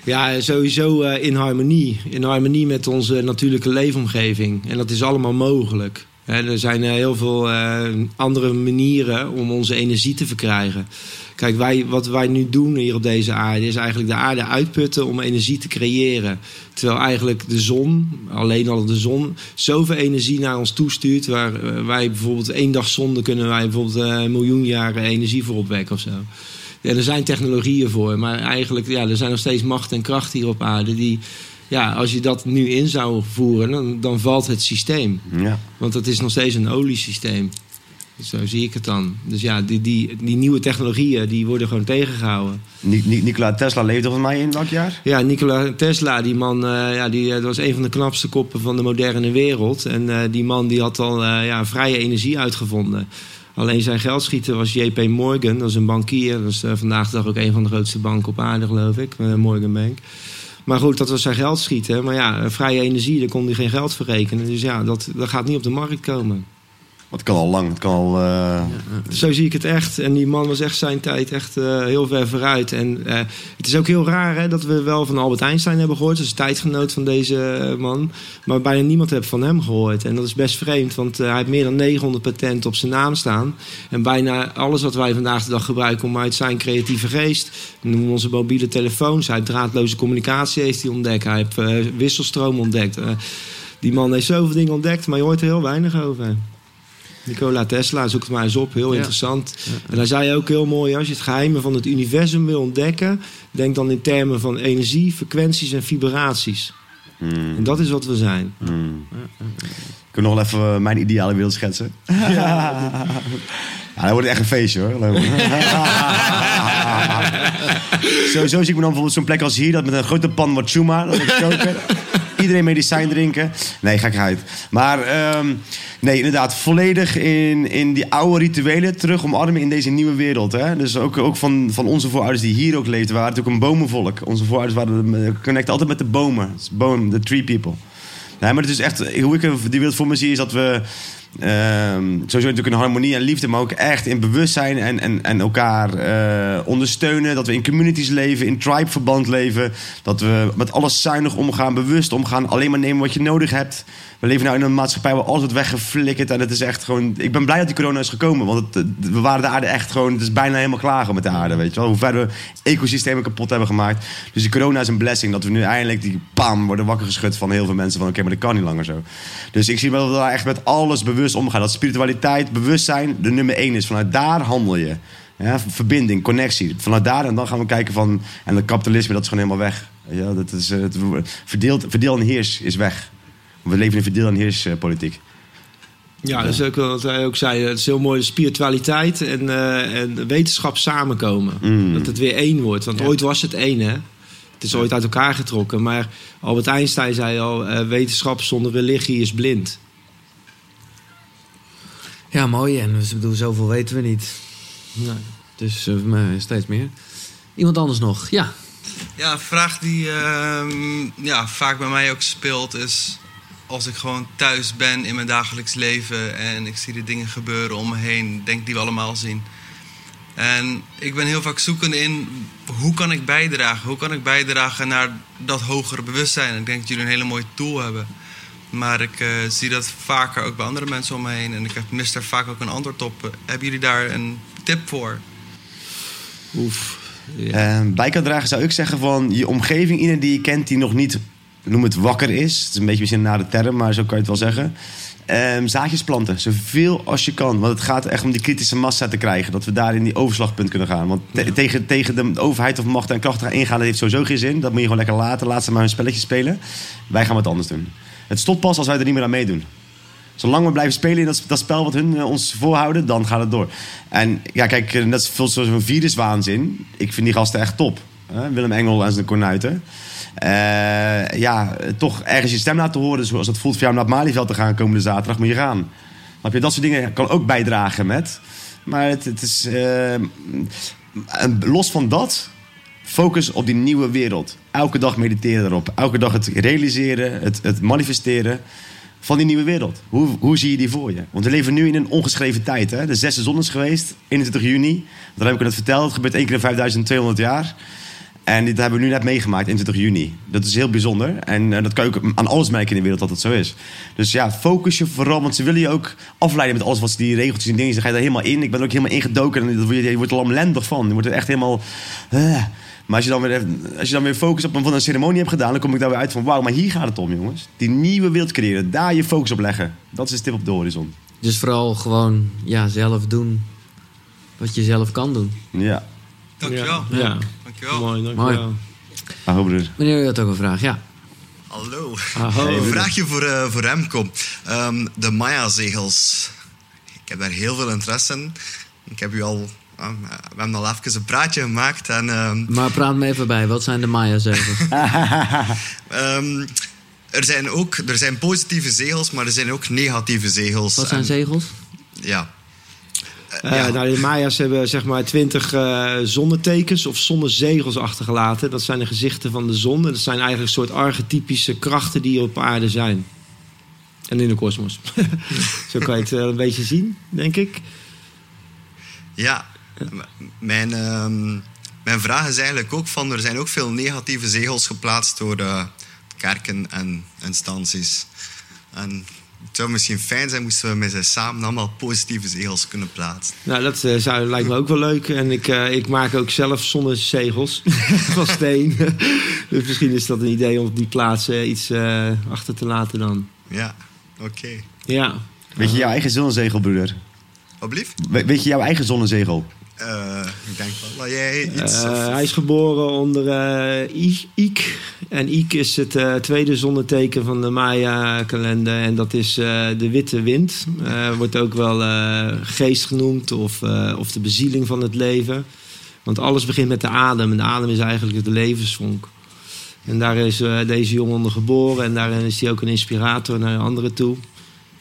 Ja, sowieso eh, in harmonie. In harmonie met onze natuurlijke leefomgeving. En dat is allemaal mogelijk. Er zijn eh, heel veel eh, andere manieren om onze energie te verkrijgen. Kijk, wij, wat wij nu doen hier op deze aarde... is eigenlijk de aarde uitputten om energie te creëren. Terwijl eigenlijk de zon, alleen al de zon... zoveel energie naar ons toestuurt... waar wij bijvoorbeeld één dag zonde... kunnen wij bijvoorbeeld een miljoen jaren energie voor opwekken of zo. Ja, er zijn technologieën voor, maar eigenlijk ja, er zijn nog steeds macht en kracht hier op aarde die, ja, als je dat nu in zou voeren, dan, dan valt het systeem. Ja. Want het is nog steeds een oliesysteem. Zo zie ik het dan. Dus ja, die, die, die nieuwe technologieën die worden gewoon tegengehouden. Ni- Ni- Nikola Tesla leefde volgens mij in welk jaar? Ja, Nikola Tesla, die man, eh, ja, die, eh, dat was een van de knapste koppen van de moderne wereld. En eh, die man die had al ja, vrije energie uitgevonden. Alleen zijn geldschieter was JP Morgan, dat is een bankier. Dat is eh, vandaag de dag ook een van de grootste banken op aarde, geloof ik. eh, Morgan Bank. Maar goed, dat was zijn geldschieter. Maar ja, eh, vrije energie, daar kon hij geen geld voor rekenen. Dus ja, dat, dat gaat niet op de markt komen. Het kan al lang. Het kan al... eh, Zo zie ik het echt. En die man was echt zijn tijd echt eh, heel ver vooruit. En eh, het is ook heel raar hè, dat we wel van Albert Einstein hebben gehoord. Een tijdgenoot van deze man. Maar bijna niemand heeft van hem gehoord. En dat is best vreemd, want hij heeft meer dan 900 patenten op zijn naam staan. En bijna alles wat wij vandaag de dag gebruiken om uit zijn creatieve geest... noemen onze mobiele telefoons. Hij heeft draadloze communicatie heeft hij ontdekt. Hij heeft wisselstroom ontdekt. Die man heeft zoveel dingen ontdekt, maar je hoort er heel weinig over. Nikola Tesla, zoek het maar eens op, heel Ja. interessant. En hij zei ook heel mooi, als je het geheim van het universum wil ontdekken, denk dan in termen van energie, frequenties en vibraties. En dat is wat we zijn. Ik wil nog wel even eh, mijn ideale wereld schetsen. Ja. dan wordt echt een feestje hoor. Sowieso zie ik me dan bijvoorbeeld zo'n plek als hier, dat met een grote pan wat chuma, dat wordt koken. Iedereen medicijn drinken. Nee, gekheid. Maar ehm, nee, inderdaad, volledig in, in die oude rituelen terug omarmen in deze nieuwe wereld. Hè? Dus ook, ook van, van onze voorouders die hier ook leefden, waren natuurlijk een bomenvolk. Onze voorouders waren de- connecten altijd met de bomen. Boom, the tree people. Nee, maar het is echt, hoe ik die wereld voor me zie, is dat we ehm, sowieso natuurlijk in harmonie en liefde, maar ook echt in bewustzijn en, en, en elkaar eh, ondersteunen. Dat we in communities leven, in tribe-verband leven. Dat we met alles zuinig omgaan, bewust omgaan, alleen maar nemen wat je nodig hebt. We leven nou in een maatschappij waar alles wordt weggeflikkerd. En het is echt gewoon. Ik ben blij dat die corona is gekomen. Want we waren de aarde echt gewoon. Het is bijna helemaal klaar met de aarde. Weet je wel. Hoe ver we ecosystemen kapot hebben gemaakt. Dus die corona is een blessing. Dat we nu eindelijk die pam worden wakker geschud van heel veel mensen. Van oké, maar dat kan niet langer zo. Dus ik zie wel dat we daar echt met alles bewust omgaan. Dat spiritualiteit, bewustzijn de nummer één is. Vanuit daar handel je. Ja, verbinding, connectie. Vanuit daar en dan gaan we kijken van. En dat kapitalisme, dat is gewoon helemaal weg. Ja, dat is, eh, het, verdeeld, verdeel en heers is weg. We leven in verdeel en heers eh, politiek. Ja, dat is ook wat hij ook zei. Het is heel mooi, spiritualiteit en, eh, en wetenschap samenkomen. Mm. Dat het weer één wordt. Want ooit was het één, hè? Het is ooit uit elkaar getrokken. Maar Albert Einstein zei al, wetenschap zonder religie is blind. Ja, mooi. En dus, bedoel, zoveel weten we niet. Nee. Dus eh, steeds meer. Iemand anders nog? Ja. Ja, een vraag die ehm, ja, vaak bij mij ook speelt is... als ik gewoon thuis ben in mijn dagelijks leven... en ik zie de dingen gebeuren om me heen, denk die we allemaal zien. En ik ben heel vaak zoekende in hoe kan ik bijdragen? Hoe kan ik bijdragen naar dat hogere bewustzijn? Ik denk dat jullie een hele mooie tool hebben. Maar ik eh, zie dat vaker ook bij andere mensen om me heen. En ik heb mis daar vaak ook een antwoord op. Hebben jullie daar een tip voor? Oef. Ja. Eh, bij kan dragen zou ik zeggen van je omgeving, iedereen die je kent die nog niet, noem het wakker is. Het is een beetje misschien een nare term, maar zo kan je het wel zeggen. Ehm, zaadjes planten, zoveel als je kan. Want het gaat echt om die kritische massa te krijgen. Dat we daar in die overslagpunt kunnen gaan. Want te- tegen, tegen de overheid of macht en krachten gaan ingaan, dat heeft sowieso geen zin. Dat moet je gewoon lekker laten. Laat ze maar hun spelletje spelen. Wij gaan wat anders doen. Het stopt pas als wij er niet meer aan meedoen. Zolang we blijven spelen in dat, dat spel wat hun eh, ons voorhouden, dan gaat het door. En ja, kijk, eh, dat is veel zo'n viruswaanzin. Ik vind die gasten echt top. Willem Engel en zijn kornuiten. Eh, ja, eh, toch ergens je stem laten horen. Zoals het voelt voor jou om naar het Malieveld te gaan komende zaterdag, moet je gaan. Snap je? Dat soort dingen kan ook bijdragen met. Maar het, het is... eh, los van dat, focus op die nieuwe wereld. Elke dag mediteren erop. Elke dag het realiseren, het, het manifesteren van die nieuwe wereld. Hoe, hoe zie je die voor je? Want we leven nu in een ongeschreven tijd. Hè? De zesde zon is geweest, 21 juni. Dat heb ik net verteld. Het gebeurt één keer in 5200 jaar. En dit hebben we nu net meegemaakt, 21 juni. Dat is heel bijzonder. En eh, dat kan je ook aan alles merken in de wereld dat het zo is. Dus ja, focus je vooral. Want ze willen je ook afleiden met alles wat ze die regeltjes en dingen. Dan ga je daar helemaal in. Ik ben er ook helemaal ingedoken. En dat je wordt er lamlendig van. Je wordt er echt helemaal... eh. Maar als je, dan weer, even- als je dan weer focus op een, van een ceremonie hebt gedaan... dan kom ik daar weer uit van... wauw, maar hier gaat het om, jongens. Die nieuwe wereld creëren. Daar je focus op leggen. Dat is de stip op de horizon. Dus vooral gewoon ja, zelf doen wat je zelf kan doen. Ja. Dankjewel. Ja, Dankjewel. mooi, dankjewel. Mooi. Ah, broeder. Meneer, u had ook een vraag. Ja. Hallo. Een vraagje voor, eh, voor Remco. Ehm, de Maya-zegels. Ik heb daar heel veel interesse in. Ik heb u al... ah, we hebben al even een praatje gemaakt. En, ehm, Maar praat me even bij, wat zijn de Maya-zegels? ehm, er, zijn ook, er zijn positieve zegels, maar er zijn ook negatieve zegels. Wat zijn En- zegels? Ja. Eh, nou, de Maya's hebben zeg maar twintig eh, zonnetekens of zonnezegels achtergelaten. Dat zijn de gezichten van de zon. En dat zijn eigenlijk een soort archetypische krachten die op aarde zijn. En in de kosmos. Zo kan je het wel een beetje zien, denk ik. Ja, mijn, ehm, mijn vraag is eigenlijk ook van... Er zijn ook veel negatieve zegels geplaatst door eh, kerken en instanties. En het zou misschien fijn zijn moesten we met z'n samen allemaal positieve zegels kunnen plaatsen. Nou, dat eh, zou, lijkt me ook wel leuk. En ik, eh, ik maak ook zelf zonnezegels van steen. dus misschien is dat een idee om op die plaats eh, iets eh, achter te laten dan. Ja, oké. Ja. Weet je jouw eigen zonnezegel, broeder? Alblieft? We- Weet je jouw eigen zonnezegel? Eh, ik denk wel. Eh, hij is geboren onder eh, Ik. En Ik is het tweede zonneteken van de Maya-kalender. En dat is de witte wind. Wordt ook wel geest genoemd of, of de bezieling van het leven. Want alles begint met de adem. En de adem is eigenlijk de levensvonk. En daar is deze jongen onder geboren. En daarin is hij ook een inspirator naar anderen toe.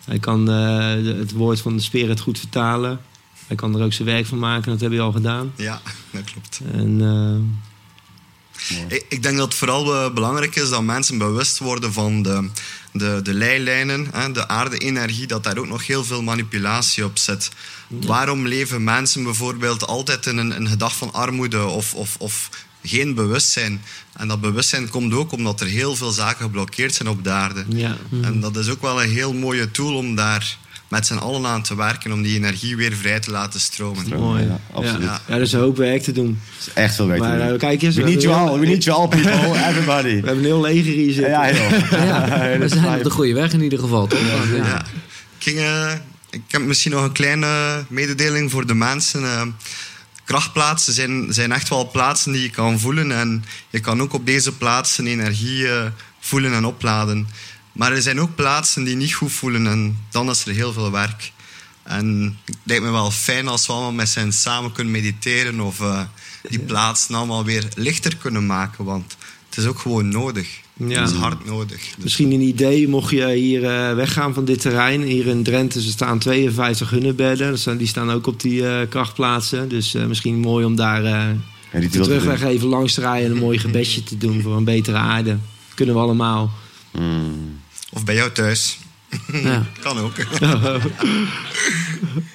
Hij kan het woord van de spirit goed vertalen. Hij kan er ook zijn werk van maken. Dat heb je al gedaan. Ja, dat klopt. En eh, Ik, ik denk dat het vooral eh, belangrijk is dat mensen bewust worden van de, de, de leilijnen, hè, de aarde-energie, dat daar ook nog heel veel manipulatie op zit. Waarom leven mensen bijvoorbeeld altijd in een, een gedachte van armoede of, of, of geen bewustzijn? En dat bewustzijn komt ook omdat er heel veel zaken geblokkeerd zijn op de aarde. ja. En dat is ook wel een heel mooie tool om daar met z'n allen aan te werken, om die energie weer vrij te laten stromen. Mooi. Ja, Ja, absoluut. ja. er is een hoop werk te doen. Dat is echt veel werk. te doen. eh, kijk eens, we we need you all, we need you all people, everybody. we hebben een heel leger hier zitten. Ja. Ja, we zijn op de goede weg in ieder geval, toch? Ja. Ja. Ik, ging, eh, ik heb misschien nog een kleine mededeling voor de mensen. Eh, krachtplaatsen zijn, zijn echt wel plaatsen die je kan voelen. En je kan ook op deze plaatsen energie voelen en opladen. Maar er zijn ook plaatsen die niet goed voelen. En dan is er heel veel werk. En het lijkt me wel fijn als we allemaal met z'n samen kunnen mediteren. Of eh, die plaatsen allemaal weer lichter kunnen maken. Want het is ook gewoon nodig. Ja. Het is hard nodig. Dus- Misschien een idee, mocht je hier eh, weggaan van dit terrein. Hier in Drenthe er staan 52 hunnebedden. Dat zijn- Die staan ook op die eh, krachtplaatsen. Dus eh, misschien mooi om daar eh Ja, die de terugweg even langs te rijden... en een mooi gebedje te doen voor een betere aarde. Kunnen we allemaal. Mm. Of bij jou thuis. Ja. Kan ook.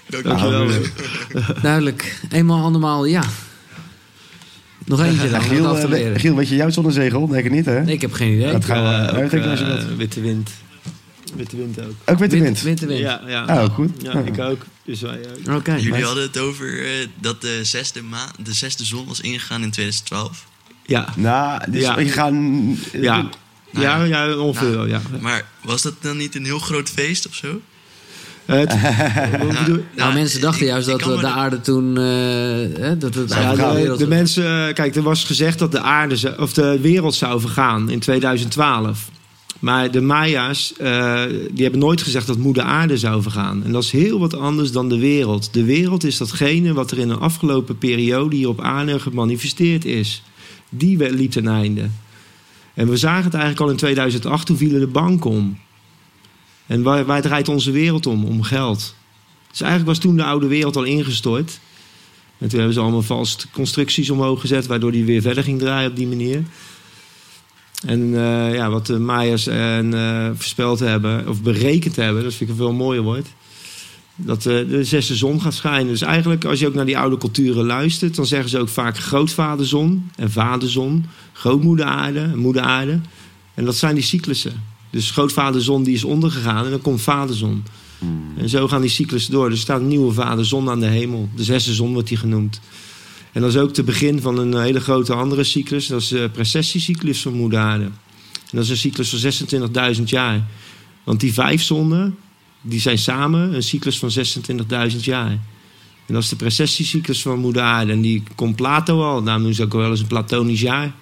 Dankjewel. Duidelijk. Eenmaal, andermaal, ja. Nog eentje dan, Giel, af te eh, leren. Giel, weet je jouw zonnezegel? Denk ik niet, hè? Nee, ik heb geen idee. Dat gaan we... Eh, eh, ook, als je eh, dat- witte wind. Witte wind ook. Ook witte Wind, wind. winterwind. Ja, ja. Oh, goed. Ja, ik ook. Dus wij ook. Oké. Jullie nice. hadden het over eh, dat de zesde, ma de zesde zon was ingegaan in 2012. Ja. Nou, dus Ja. we gaan... Ja. Nou Ja, ja. ongeveer Nou, wel, ja. Maar was dat dan niet een heel groot feest of zo? Eh? Nou, mensen dachten juist ik dat eh, de de- aarde toen... eh, hè, dat het Ja, de mensen, kijk, er was gezegd dat de aarde zou- of de wereld zou vergaan in 2012. Maar de Maya's, eh, die hebben nooit gezegd dat moeder aarde zou vergaan. En dat is heel wat anders dan de wereld. De wereld is datgene wat er in de afgelopen periode hier op aarde gemanifesteerd is. Die we- liep ten einde. En we zagen het eigenlijk al in 2008, toen vielen de banken om. En waar, draait onze wereld om? Om geld. Dus eigenlijk was toen de oude wereld al ingestort. En toen hebben ze allemaal valse constructies omhoog gezet, waardoor die weer verder ging draaien op die manier. En eh, ja, wat de Maya's en, eh, voorspeld hebben, of berekend hebben, dat vind ik een veel mooier woord. Dat eh, de zesde zon gaat schijnen. Dus eigenlijk, als je ook naar die oude culturen luistert, dan zeggen ze ook vaak grootvaderzon en vaderzon, grootmoeder aarde en moeder aarde. En dat zijn die cyclussen. Dus grootvaderzon die is ondergegaan en dan komt vaderzon. En zo gaan die cyclussen door. Er staat een nieuwe vaderzon aan de hemel. De zesde zon wordt die genoemd. En dat is ook het begin van een hele grote andere cyclus. Dat is de precessiecyclus van moeder aarde. En dat is een cyclus van 26.000 jaar. Want die vijf zonnen, die zijn samen een cyclus van 26.000 jaar. En dat is de precessiecyclus van moeder aarde. En die komt Plato al. Ze ook wel eens een platonisch jaar.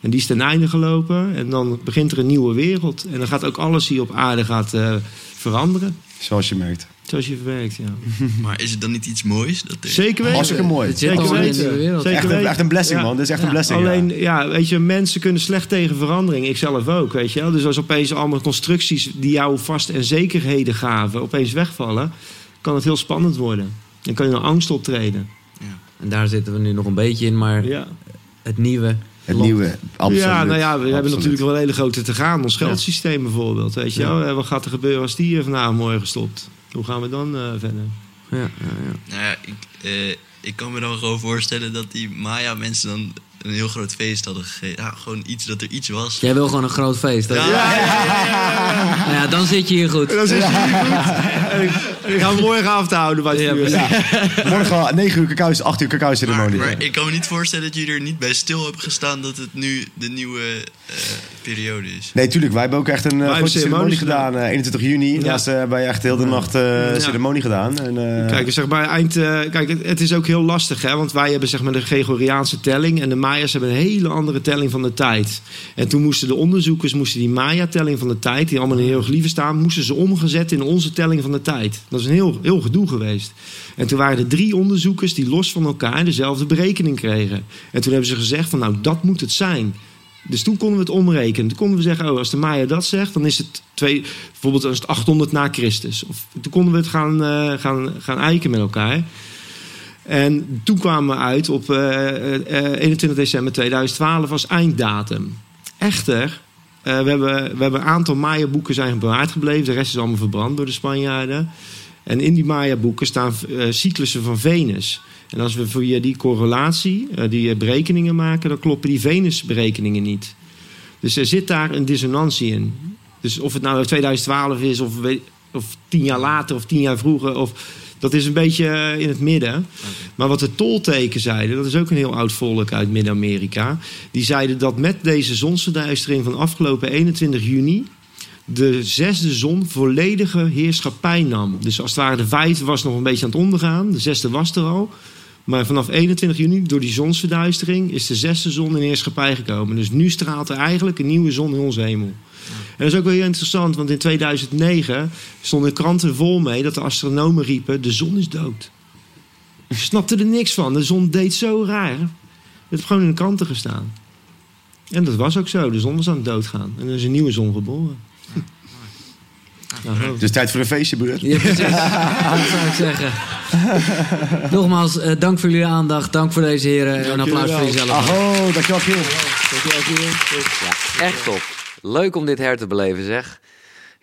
En die is ten einde gelopen. En dan begint er een nieuwe wereld. En dan gaat ook alles hier op aarde gaat, eh, veranderen. Zoals je merkt. Zoals je verwerkt, ja. Maar is het dan niet iets moois? Dat er... Zeker weten. Hartstikke mooi. Het zit Zeker in weten. wereld. Zeker Echt een, weten. echt een blessing, Ja. man. Dit is echt een blessing. Alleen, ja. ja. weet je, mensen kunnen slecht tegen verandering. Ik zelf ook, weet je wel. Dus als opeens allemaal constructies die jou vast en zekerheden gaven... opeens wegvallen, kan het heel spannend worden. Dan kan je een angst optreden. En daar zitten we nu nog een beetje in, maar Ja, het nieuwe. Het nieuwe, absoluut. ja nou ja, we hebben natuurlijk wel een hele grote te gaan. Ons geldsysteem bijvoorbeeld, weet je wel. Eh, Wat gaat er gebeuren als die eh, vandaag morgen stopt? Hoe gaan we dan eh, verder? Ja, ja, ja. Nou ja, ik, eh, ik kan me dan gewoon voorstellen dat die Maya-mensen dan een heel groot feest hadden gegeven. Ja, gewoon iets, dat er iets was. Jij wil gewoon een groot feest. hè? Ja, Nou ja, dan zit je hier goed. Dat is niet goed. En ik, en ik ga hem morgen af te houden bij het Ja, vuur. precies. Morgen 9 uur cacao, 8 uur cacao ceremonie. maar ik kan me niet voorstellen dat jullie er niet bij stil hebben gestaan dat het nu de nieuwe eh, periode is. Nee, tuurlijk. Wij hebben ook echt een uh, hebben grote ceremonie gedaan. eh, 21 juni. Ja. Uh, hebben wij echt heel de nacht eh, Ja. ceremonie gedaan. En, eh, Kijk, zeg maar, eind, eh, kijk het, het is ook heel lastig, hè? want wij hebben zeg maar, de Gregoriaanse telling en de Maya's hebben een hele andere telling van de tijd. En toen moesten de onderzoekers moesten die Maya-telling van de tijd, die allemaal in hieroglyphen staan, moesten ze omgezet in onze telling van de tijd. Dat is een heel, heel gedoe geweest. En toen waren er drie onderzoekers die los van elkaar dezelfde berekening kregen. En toen hebben ze gezegd van nou, dat moet het zijn. Dus toen konden we het omrekenen. Toen konden we zeggen, oh, als de Maya dat zegt, dan is het twee, bijvoorbeeld als het 800 na Christus. Of, toen konden we het gaan, eh, gaan, gaan eiken met elkaar. En toen kwamen we uit op eh, eh, 21 december 2012 als einddatum. Echter, eh, we, hebben, we hebben een aantal Maya-boeken zijn bewaard gebleven. De rest is allemaal verbrand door de Spanjaarden. En in die Maya-boeken staan eh, cyclussen van Venus. En als we via die correlatie, eh, die eh, berekeningen maken, dan kloppen die Venus-berekeningen niet. Dus er zit daar een dissonantie in. Dus of het nou 2012 is, of, of tien jaar later, of tien jaar vroeger, of, dat is een beetje in het midden. Maar wat de tolteken zeiden, dat is ook een heel oud volk uit Midden-Amerika. Die zeiden dat met deze zonsverduistering van afgelopen 21 juni de zesde zon volledige heerschappij nam. Dus als het ware de vijfde was nog een beetje aan het ondergaan. De zesde was er al. Maar vanaf 21 juni, door die zonsverduistering, is de zesde zon in heerschappij gekomen. Dus nu straalt er eigenlijk een nieuwe zon in onze hemel. En dat is ook wel heel interessant, want in 2009 stonden kranten vol mee dat de astronomen riepen: de zon is dood. Ik snapte er niks van. De zon deed zo raar. Het heeft gewoon in de kranten gestaan. En dat was ook zo. De zon was aan het doodgaan. En er is een nieuwe zon geboren. Het is tijd voor een feestje, broer. Ja, precies. dat zou ik zeggen. Nogmaals, eh, dank voor jullie aandacht. Dank voor deze heren. En een applaus voor wel. jezelf. Aho, dankjewel, Giel. Echt top. Leuk om dit her te beleven, zeg.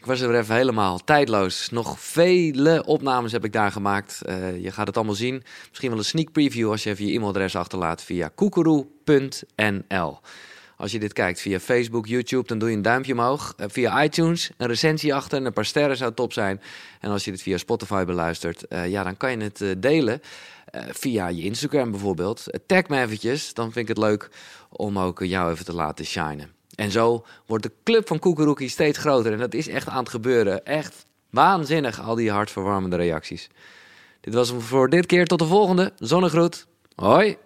Ik was er weer even helemaal tijdloos. Nog vele opnames heb ik daar gemaakt. Eh, je gaat het allemaal zien. Misschien wel een sneak preview als je even je e-mailadres achterlaat via koekeroe.nl. Als je dit kijkt via Facebook, YouTube, dan doe je een duimpje omhoog. Eh, via iTunes een recensie achter en een paar sterren zou top zijn. En als je dit via Spotify beluistert, eh, ja, dan kan je het eh, delen. Via je Instagram bijvoorbeeld. Tag me eventjes, dan vind ik het leuk om ook jou even te laten shinen. En zo wordt de club van Koekeroekie steeds groter. En dat is echt aan het gebeuren. Echt waanzinnig, al die hartverwarmende reacties. Dit was hem voor dit keer. Tot de volgende. Zonnegroet. Hoi.